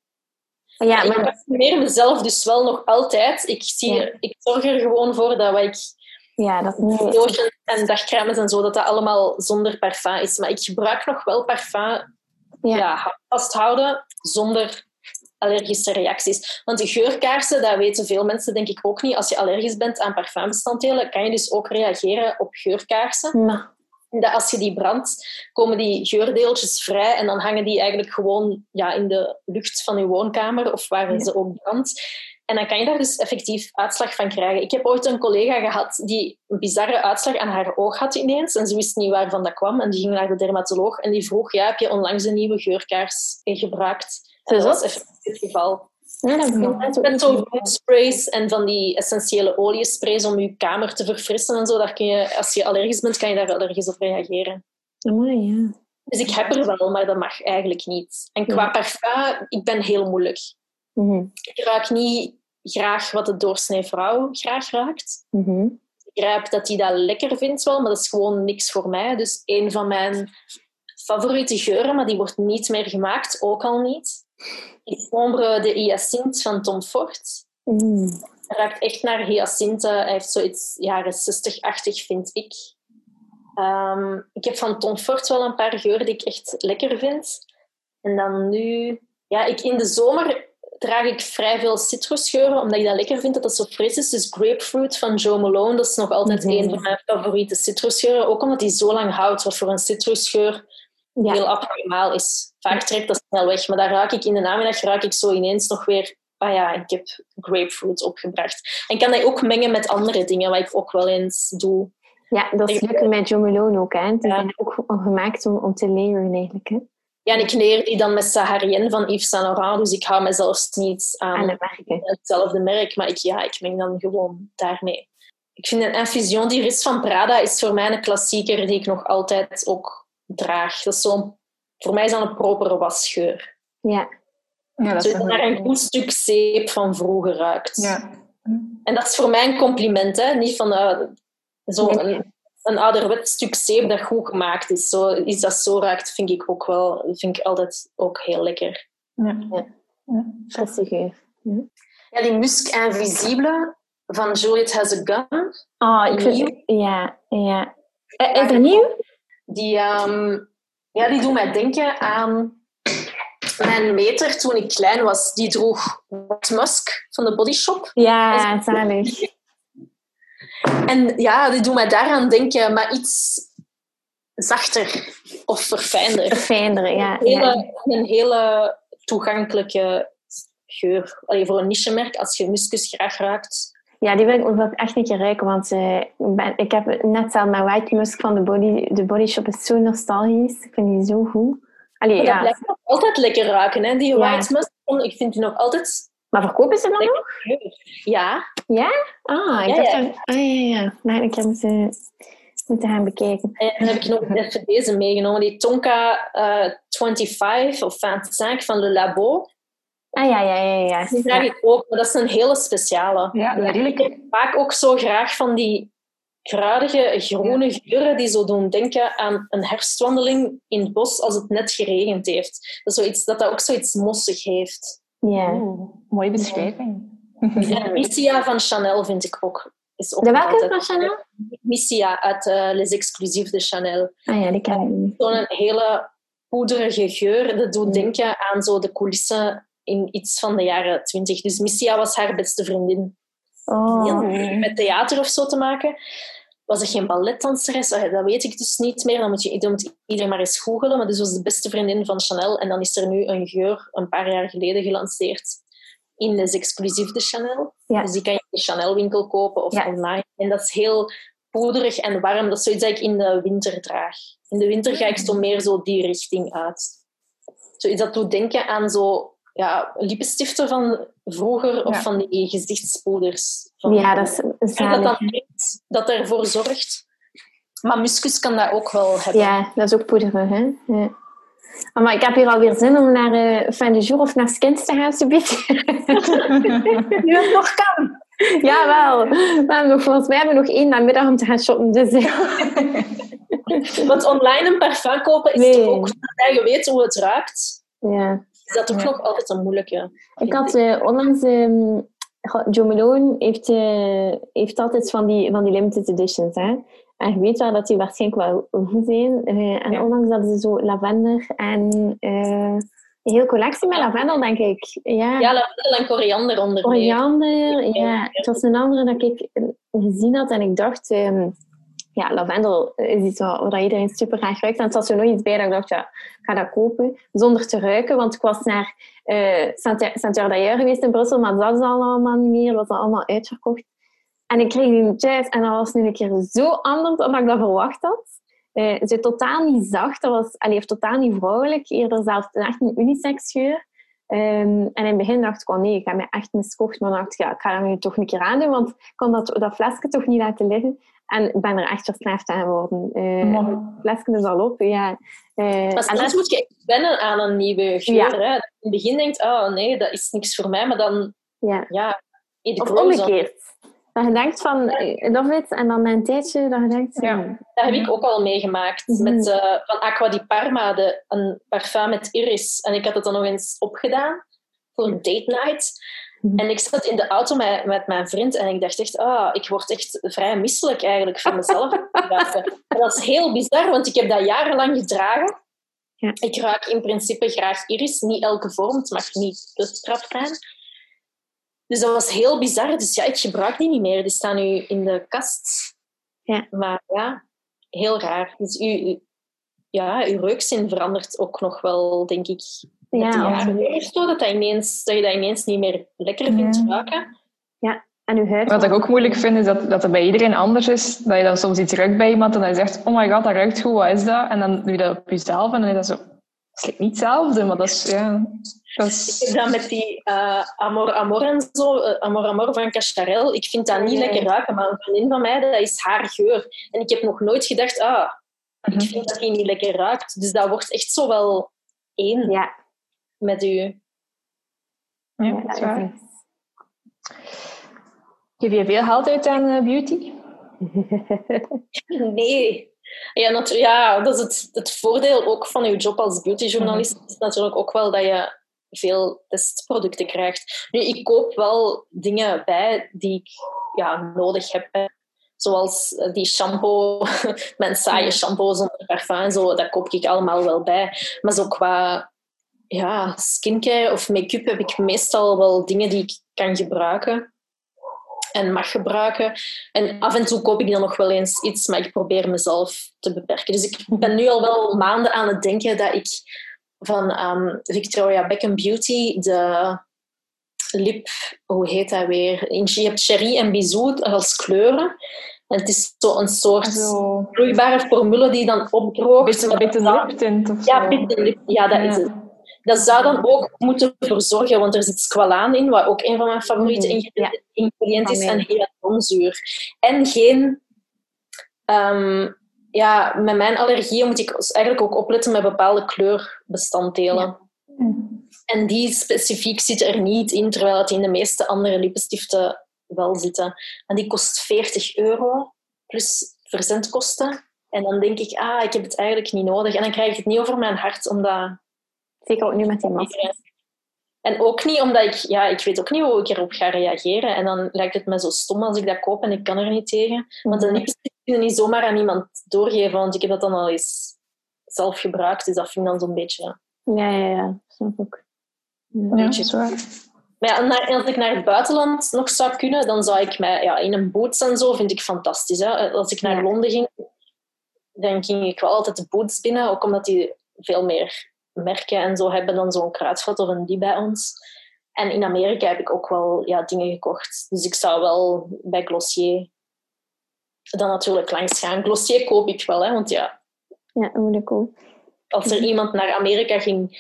Ja, ik maar parfumeer mezelf dus wel nog altijd. Ik, zie, Ja. ik zorg er gewoon voor dat wat ik ja, dat niet... en dagcremes en zo, dat dat allemaal zonder parfum is. Maar ik gebruik nog wel parfum Ja. ja. vasthouden zonder allergische reacties. Want de geurkaarsen, dat weten veel mensen denk ik ook niet. Als je allergisch bent aan parfumbestanddelen, kan je dus ook reageren op geurkaarsen. Dat als je die brandt, komen die geurdeeltjes vrij en dan hangen die eigenlijk gewoon ja, in de lucht van je woonkamer of waar Ja. ze ook brandt. En dan kan je daar dus effectief uitslag van krijgen. Ik heb ooit een collega gehad die een bizarre uitslag aan haar oog had ineens en ze wist niet waarvan dat kwam. En die ging naar de dermatoloog en die vroeg, ja, heb je onlangs een nieuwe geurkaars gebruikt? En dat was effectief het geval. Ja, dat is Met zo'n roomsprays en van die essentiële oliesprays om je kamer te verfrissen en zo. Daar kun je, als je allergisch bent, kan je daar allergisch op reageren. Mooi, ja. Dus ik heb er wel, maar dat mag eigenlijk niet. En qua Ja. parfum, ik ben heel moeilijk. Mhm. Ik ruik niet graag wat de doorsnee vrouw graag ruikt. Mhm. Ik begrijp dat hij dat lekker vindt wel, maar dat is gewoon niks voor mij. Dus een van mijn favoriete geuren, maar die wordt niet meer gemaakt, ook al niet, is Ombre de Hyacinthe van Tom Ford. Mm. Hij ruikt echt naar hyacinthe. Hij heeft zoiets jaren 60-achtig, vind ik. Ehm, ik heb van Tom Ford wel een paar geuren die ik echt lekker vind. En dan nu... Ja, ik, in de zomer draag ik vrij veel citrusgeuren, omdat ik dat lekker vind dat dat zo fris is. Dus grapefruit van Joe Malone, dat is nog altijd Mhm. een van mijn favoriete citrusgeuren. Ook omdat die zo lang houdt, wat voor een citrusgeur Ja. heel abnormaal is. Vaak trekt dat snel weg, maar daar ruik ik in de namiddag ruik ik zo ineens nog weer... Ah ja, ik heb grapefruit opgebracht. En kan dat ook mengen met andere dingen, wat ik ook wel eens doe. ja, dat is leuk met John Malone ook. Hè. Die Ja. zijn ook gemaakt om, om te layeren eigenlijk. Hè. Ja, en ik leer die dan met Saharienne van Yves Saint Laurent, dus ik hou mezelf niet aan hetzelfde merk, maar ik, ja, ik meng dan gewoon daarmee. Ik vind een infusion die is van Prada is voor mij een klassieker die ik nog altijd ook draag. Dat is zo'n, voor mij is dat een propere wasgeur. Ja. Ja, dat is Zodat een naar een goed stuk zeep van vroeger ruikt. Ja. En dat is voor mij een compliment, hè? niet van eh, zo Nee. een, een ouderwet stuk zeep dat goed gemaakt is. Zo, iets dat zo ruikt, vind ik ook wel, vind ik altijd ook heel lekker. Ja. Frisse geur. Ja, die Musk Invisible, van Juliet Has a Gun. Oh, ik vind... Ja, ja. Eh, Is dat nieuw? Die, ehm, ja, die doen mij denken aan mijn meter toen ik klein was. Die droeg White Musk van de Body Shop. Ja, zalig. En ja, die doen mij daaraan denken, maar iets zachter of verfijnder. Fijner, ja. Een ja. hele, een hele toegankelijke geur. Allee, voor een niche-merk, als je muskus graag ruikt. Ja, die wil ik ook wel echt een keer ruiken, want eh, ik, ben, ik heb net zelf mijn White Musk van de Body, de body Shop is zo nostalgisch. Ik vind die zo goed. Allee, Maar ja. Dat blijft nog altijd lekker ruiken, hè, die Ja. White Musk. Ik vind die nog altijd Maar verkopen ze dat nog? lekker. Ja, Ja? Ah, ik Ja, dacht ja. dat... Ah, ja, ja. Ik heb ze moeten gaan bekijken. en dan heb ik nog even deze meegenomen. Die Tonka eh 25 of 25 van Le Labo. Ah, ja, ja, ja. ja. Die draag ja. ik ook, maar dat is een hele speciale. Ja, Ik redelijk. heb vaak ook zo graag van die kruidige, groene geuren die zo doen denken aan een herfstwandeling in het bos als het net geregend heeft. Dat, zoiets, dat dat ook zoiets mossig heeft. Ja. Oeh, mooie beschrijving. En [laughs] Missia van Chanel vind ik ook. Is ook De welke altijd- van Chanel? Missia uit eh, Les Exclusives de Chanel. Ah ja, die ken ik niet. Zo'n hele poederige geur. Dat doet denken aan zo de coulissen in iets van de jaren twintig. Dus Missia was haar beste vriendin. Oh. Die had met theater of zo te maken. Was er geen balletdanseres? Ah, Dat weet ik dus niet meer. Dan moet, je, dan moet iedereen maar eens googelen. Maar dus was de beste vriendin van Chanel. En dan is er nu een geur een paar jaar geleden gelanceerd in Les Exclusives de Chanel. Ja. Dus die kan je in de Chanel-winkel kopen of Ja. online. En dat is heel poederig en warm. Dat is zoiets dat ik in de winter draag. In de winter ga ik zo meer zo die richting uit. Zoiets dat doet denken aan zo ja, lippenstiften van vroeger of Ja. van die gezichtspoeders. Van Ja, dat is dat zalig. dat, niet- dat ervoor zorgt. Maar muskus kan dat ook wel hebben. Ja, dat is ook poederig, hè? Ja. Oh, maar ik heb hier alweer zin om naar eh Fin de Jour of naar Skins te gaan, subiet. [laughs] nu het nog kan. Jawel. We hebben nog, volgens mij hebben we nog één namiddag om te gaan shoppen. Dus, eh, Want online een parfum kopen is Nee. toch ook, dat je weet hoe het ruikt, ja. Is dat ook nog altijd een moeilijke. Ik had eh, onlangs... ehm, goh, Joe Malone heeft, eh, heeft altijd van die, van die limited editions, hè. En je weet wel dat die waarschijnlijk wel goed zijn. Eh, en Ja. onlangs hadden ze zo lavender en... een hele collectie met lavendel, denk ik. Ja, Ja, lavendel en koriander onder. Koriander, ja. Het was een andere dat ik gezien had en ik dacht, ehm, ja, lavendel is iets wat, wat iedereen super graag ruikt. En het was er nog iets bij dat ik dacht, ja, ga dat kopen zonder te ruiken. Want ik was naar eh Saint-Jean d'Ailleurs geweest in Brussel, maar dat ze allemaal niet meer. Was allemaal uitverkocht. En ik kreeg die thuis en dat was nu een keer zo anders dan ik dat verwacht had. Eh, ze is totaal niet zacht, dat was, allee, totaal niet vrouwelijk, eerder zelfs echt een unisex geur. Ehm, en in het begin dacht ik, oh nee, ik heb me echt miskocht. Maar dan dacht ik, ja, ik ga dat nu toch een keer aandoen, want ik kon dat, dat flesje toch niet laten liggen. En ik ben er echt verslaafd aan geworden. Eh het flesje is al op, ja. Eh, Maar en soms dat- moet je echt wennen aan een nieuwe geur. Ja. Hè. Dat je In het begin denkt, oh nee, dat is niks voor mij. Maar dan, ja. ja, Of omgekeerd. Dat je denkt van, eh, love it, en dan na een tijdje dat je denkt, Ja. Dat heb ik ook al meegemaakt. Mhm. Met, eh, van Aqua di Parma, de, een parfum met iris. En ik had het dan nog eens opgedaan voor een date night. Mhm. En ik zat in de auto met, met mijn vriend en ik dacht echt, ah, ik word echt vrij misselijk eigenlijk van mezelf. [laughs] en dat is heel bizar, want ik heb dat jarenlang gedragen. Ja. Ik ruik in principe graag iris, niet elke vorm, het mag niet te straf zijn. Dus dat was heel bizar. Dus ja, ik gebruik die niet meer. Die staan nu in de kast. Ja. Maar ja, heel raar. Dus u, u- ja, uw reukzin verandert ook nog wel, denk ik. Ja, dat, dat, ineens, dat je dat ineens niet meer lekker vindt Ja. ruiken. En uw huid... Wat ik ook moeilijk vind, is dat, dat het bij iedereen anders is. Dat je dan soms iets ruikt bij iemand en dan je zegt, oh my god, dat ruikt goed, wat is dat? En dan doe je dat op jezelf en dan is dat zo... Het is niet hetzelfde, maar dat is... Ja, dat Ik is heb dat met die eh, Amor Amor en zo, eh, Amor Amor van Cacharel. Ik vind dat niet Nee. lekker ruiken, maar een vriendin van mij, dat is haar geur. En ik heb nog nooit gedacht, ah, Mhm. ik vind dat die niet lekker ruikt. Dus dat wordt echt zo wel één Ja, met u. ja, ja, dat is waar. Geef je veel geld uit aan eh, beauty? [laughs] Nee. Ja, natu- ja dat is het, het voordeel ook van uw job als beautyjournalist. is natuurlijk ook wel dat je veel testproducten krijgt. Nu, ik koop wel dingen bij die ik ja, nodig heb. Zoals die shampoo, [laughs] mijn saaie shampoo zonder parfum en zo, dat koop ik allemaal wel bij. Maar zo qua ja, skincare of make-up heb ik meestal wel dingen die ik kan gebruiken en mag gebruiken. En af en toe koop ik dan nog wel eens iets, maar ik probeer mezelf te beperken. Dus ik ben nu al wel maanden aan het denken dat ik van um, Victoria Beckham Beauty de lip, hoe heet dat weer? Je hebt Cherry en Bisou als kleuren. En het is zo een soort vloeibare formule die dan opdroogt. Beetje, beetje liptint of Ja, lip, ja, dat is het. Dat zou dan ook moeten verzorgen, want er zit squalaan in, wat ook een van mijn favoriete mhm. ingrediënten is, en hyaluronzuur. En geen... Um, ja, met mijn allergieën moet ik eigenlijk ook opletten met bepaalde kleurbestanddelen. En die specifiek zitten er niet in, terwijl het in de meeste andere lippenstiften wel zitten. En die kost 40 euro, plus verzendkosten. En dan denk ik, ah, ik heb het eigenlijk niet nodig. En dan krijg ik het niet over mijn hart, omdat Zeker ook nu met die masker. En ook niet omdat ik, ja, ik weet ook niet hoe ik erop ga reageren. En dan lijkt het me zo stom als ik dat koop en ik kan er niet tegen. Want dan kun je niet zomaar aan iemand doorgeven, want ik heb dat dan al eens zelf gebruikt. Dus dat vind ik dan zo'n beetje. Ja, ja, ja, snap ook. Ja, ja. Maar ja, als ik naar het buitenland nog zou kunnen, dan zou ik mij ja, in een boots en zo vind ik fantastisch. Hè? Als ik naar Londen ging, dan ging ik wel altijd de boots binnen, ook omdat die veel meer merken en zo hebben dan zo'n kruidvat of een die bij ons. En in Amerika heb ik ook wel ja, dingen gekocht. Dus ik zou wel bij Glossier dan natuurlijk langs gaan. Glossier koop ik wel, hè, want ja... Ja, ik ook. Als er iemand naar Amerika ging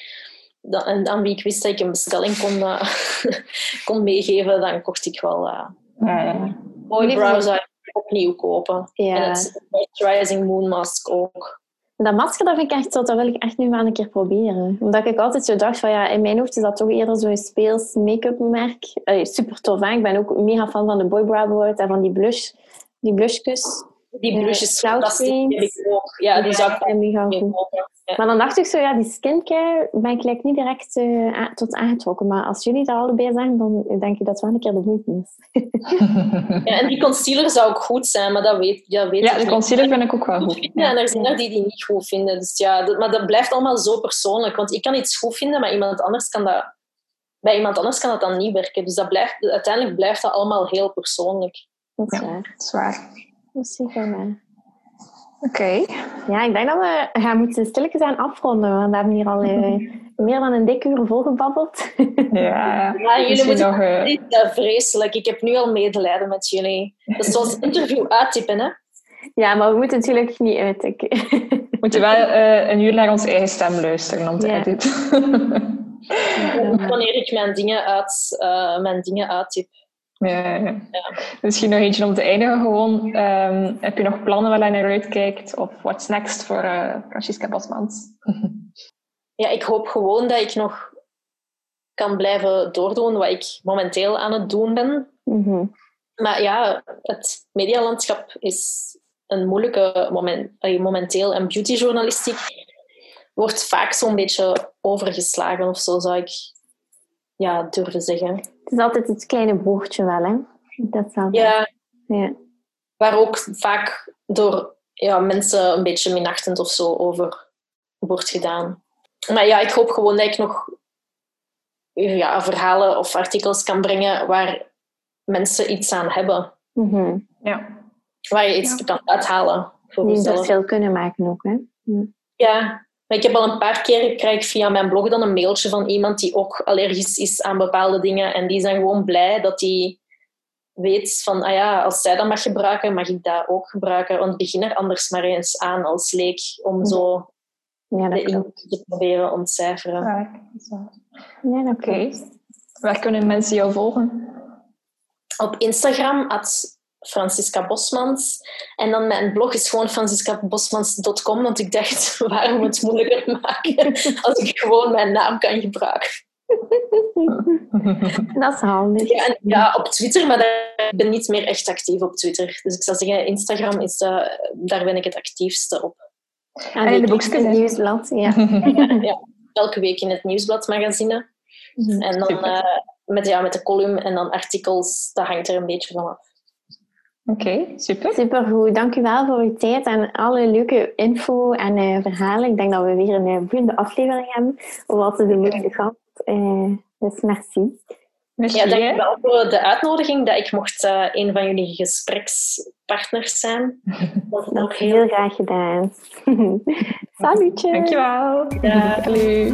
dan, en aan wie ik wist dat ik een bestelling kon, uh, [laughs] kon meegeven, dan kocht ik wel... Uh, ja, ja. Mooie browser opnieuw kopen. Ja. En het Rising Moon Mask ook. Dat masker, dat vind ik echt zo, dat wil ik echt nu maar een keer proberen. Omdat ik altijd zo dacht van, ja, in mijn hoofd is dat toch eerder zo'n speels make-up merk. super tof, hè? Ik ben ook mega fan van de Boy Brow World en van die blush, die blushkus. Die blushes uh, fantastisch. Ja, die zou ik mega goed. Maar dan dacht ik zo, ja, die skincare ben ik like, niet direct uh, tot aangetrokken. Maar als jullie dat allebei zijn, dan denk ik dat het wel een keer de moeite is. [laughs] ja, en die concealer zou ook goed zijn, maar dat weet, ja, weet ja, de concealer vind ik ook wel goed. Ja, en er zijn er die die niet goed vinden. Dus ja, dat, maar dat blijft allemaal zo persoonlijk. Want ik kan iets goed vinden, maar iemand anders kan dat, bij iemand anders kan dat dan niet werken. Dus dat blijft, uiteindelijk blijft dat allemaal heel persoonlijk. Dat is ja, waar. Dat is waar. Is zeker waar. Oké. Ja, ik denk dat we gaan moeten stilletjes aan afronden. Want we hebben hier al uh, [laughs] meer dan een dikke uur volgebabbeld. Ja, [laughs] ja jullie moeten nog, uh... niet uh, vreselijk. Ik heb nu al medelijden met jullie. Dat is zoals interview uittypen, hè? Ja, maar we moeten natuurlijk niet uittikken. We [laughs] moeten wel een uur naar onze eigen stem luisteren om te ja. editen. Wanneer ik mijn dingen, uit, mijn dingen uittyp. Ja, ja. Misschien nog eentje om te eindigen gewoon. Um, heb je nog plannen waar je naar uitkijkt? Of what's next voor uh, Francisca Bosmans? [laughs] ja, ik hoop gewoon dat ik nog kan blijven doordoen wat ik momenteel aan het doen ben. Mm-hmm. Maar ja, het medialandschap is een moeilijke moment, momenteel. En beautyjournalistiek wordt vaak zo'n beetje overgeslagen of zo, zou ik ja, durven zeggen. Het is altijd het kleine boertje wel, hè? Dat ja. ja. Waar ook vaak door ja, mensen een beetje minachtend of zo over wordt gedaan. Maar ja, ik hoop gewoon dat ik nog ja, verhalen of artikels kan brengen waar mensen iets aan hebben. Mm ja. Waar je iets kan uithalen. Voor Die verschil kunnen maken ook, hè? Ja, ik heb al een paar keer, krijg ik via mijn blog dan een mailtje van iemand die ook allergisch is aan bepaalde dingen. En die zijn gewoon blij dat die weet van, ah ja, als zij dat mag gebruiken, mag ik dat ook gebruiken. Want begin er anders maar eens aan als leek om zo ja, de inhoud te proberen ontcijferen. Ja, ja oké. Waar kunnen mensen jou volgen? Op Instagram, at Francisca Bosmans. En dan mijn blog is gewoon franciscabosmans.com, want ik dacht, [laughs] waarom het moeilijker maken als ik gewoon mijn naam kan gebruiken. [laughs] Dat is handig. Ja, ja, op Twitter, maar daar ben ik niet meer echt actief op Twitter. Dus ik zou zeggen, Instagram, is, uh, daar ben ik het actiefste op. En in de boekjes nieuwsblad, ja. [laughs] ja. Elke week in het nieuwsbladmagazine. Mhm. En dan uh, met, ja, met de column en dan artikels, dat hangt er een beetje vanaf. Oké, super. Supergoed. Dank u wel voor uw tijd en alle leuke info en uh, verhalen. Ik denk dat we weer een uh, boeiende aflevering hebben over wat de gast. Uh, dus merci. merci. Ja, dank u wel voor de uitnodiging dat ik mocht uh, een van jullie gesprekspartners zijn. [laughs] Dat is ook heel graag gedaan. [laughs] Salutje. Dankjewel. Ja. Salut.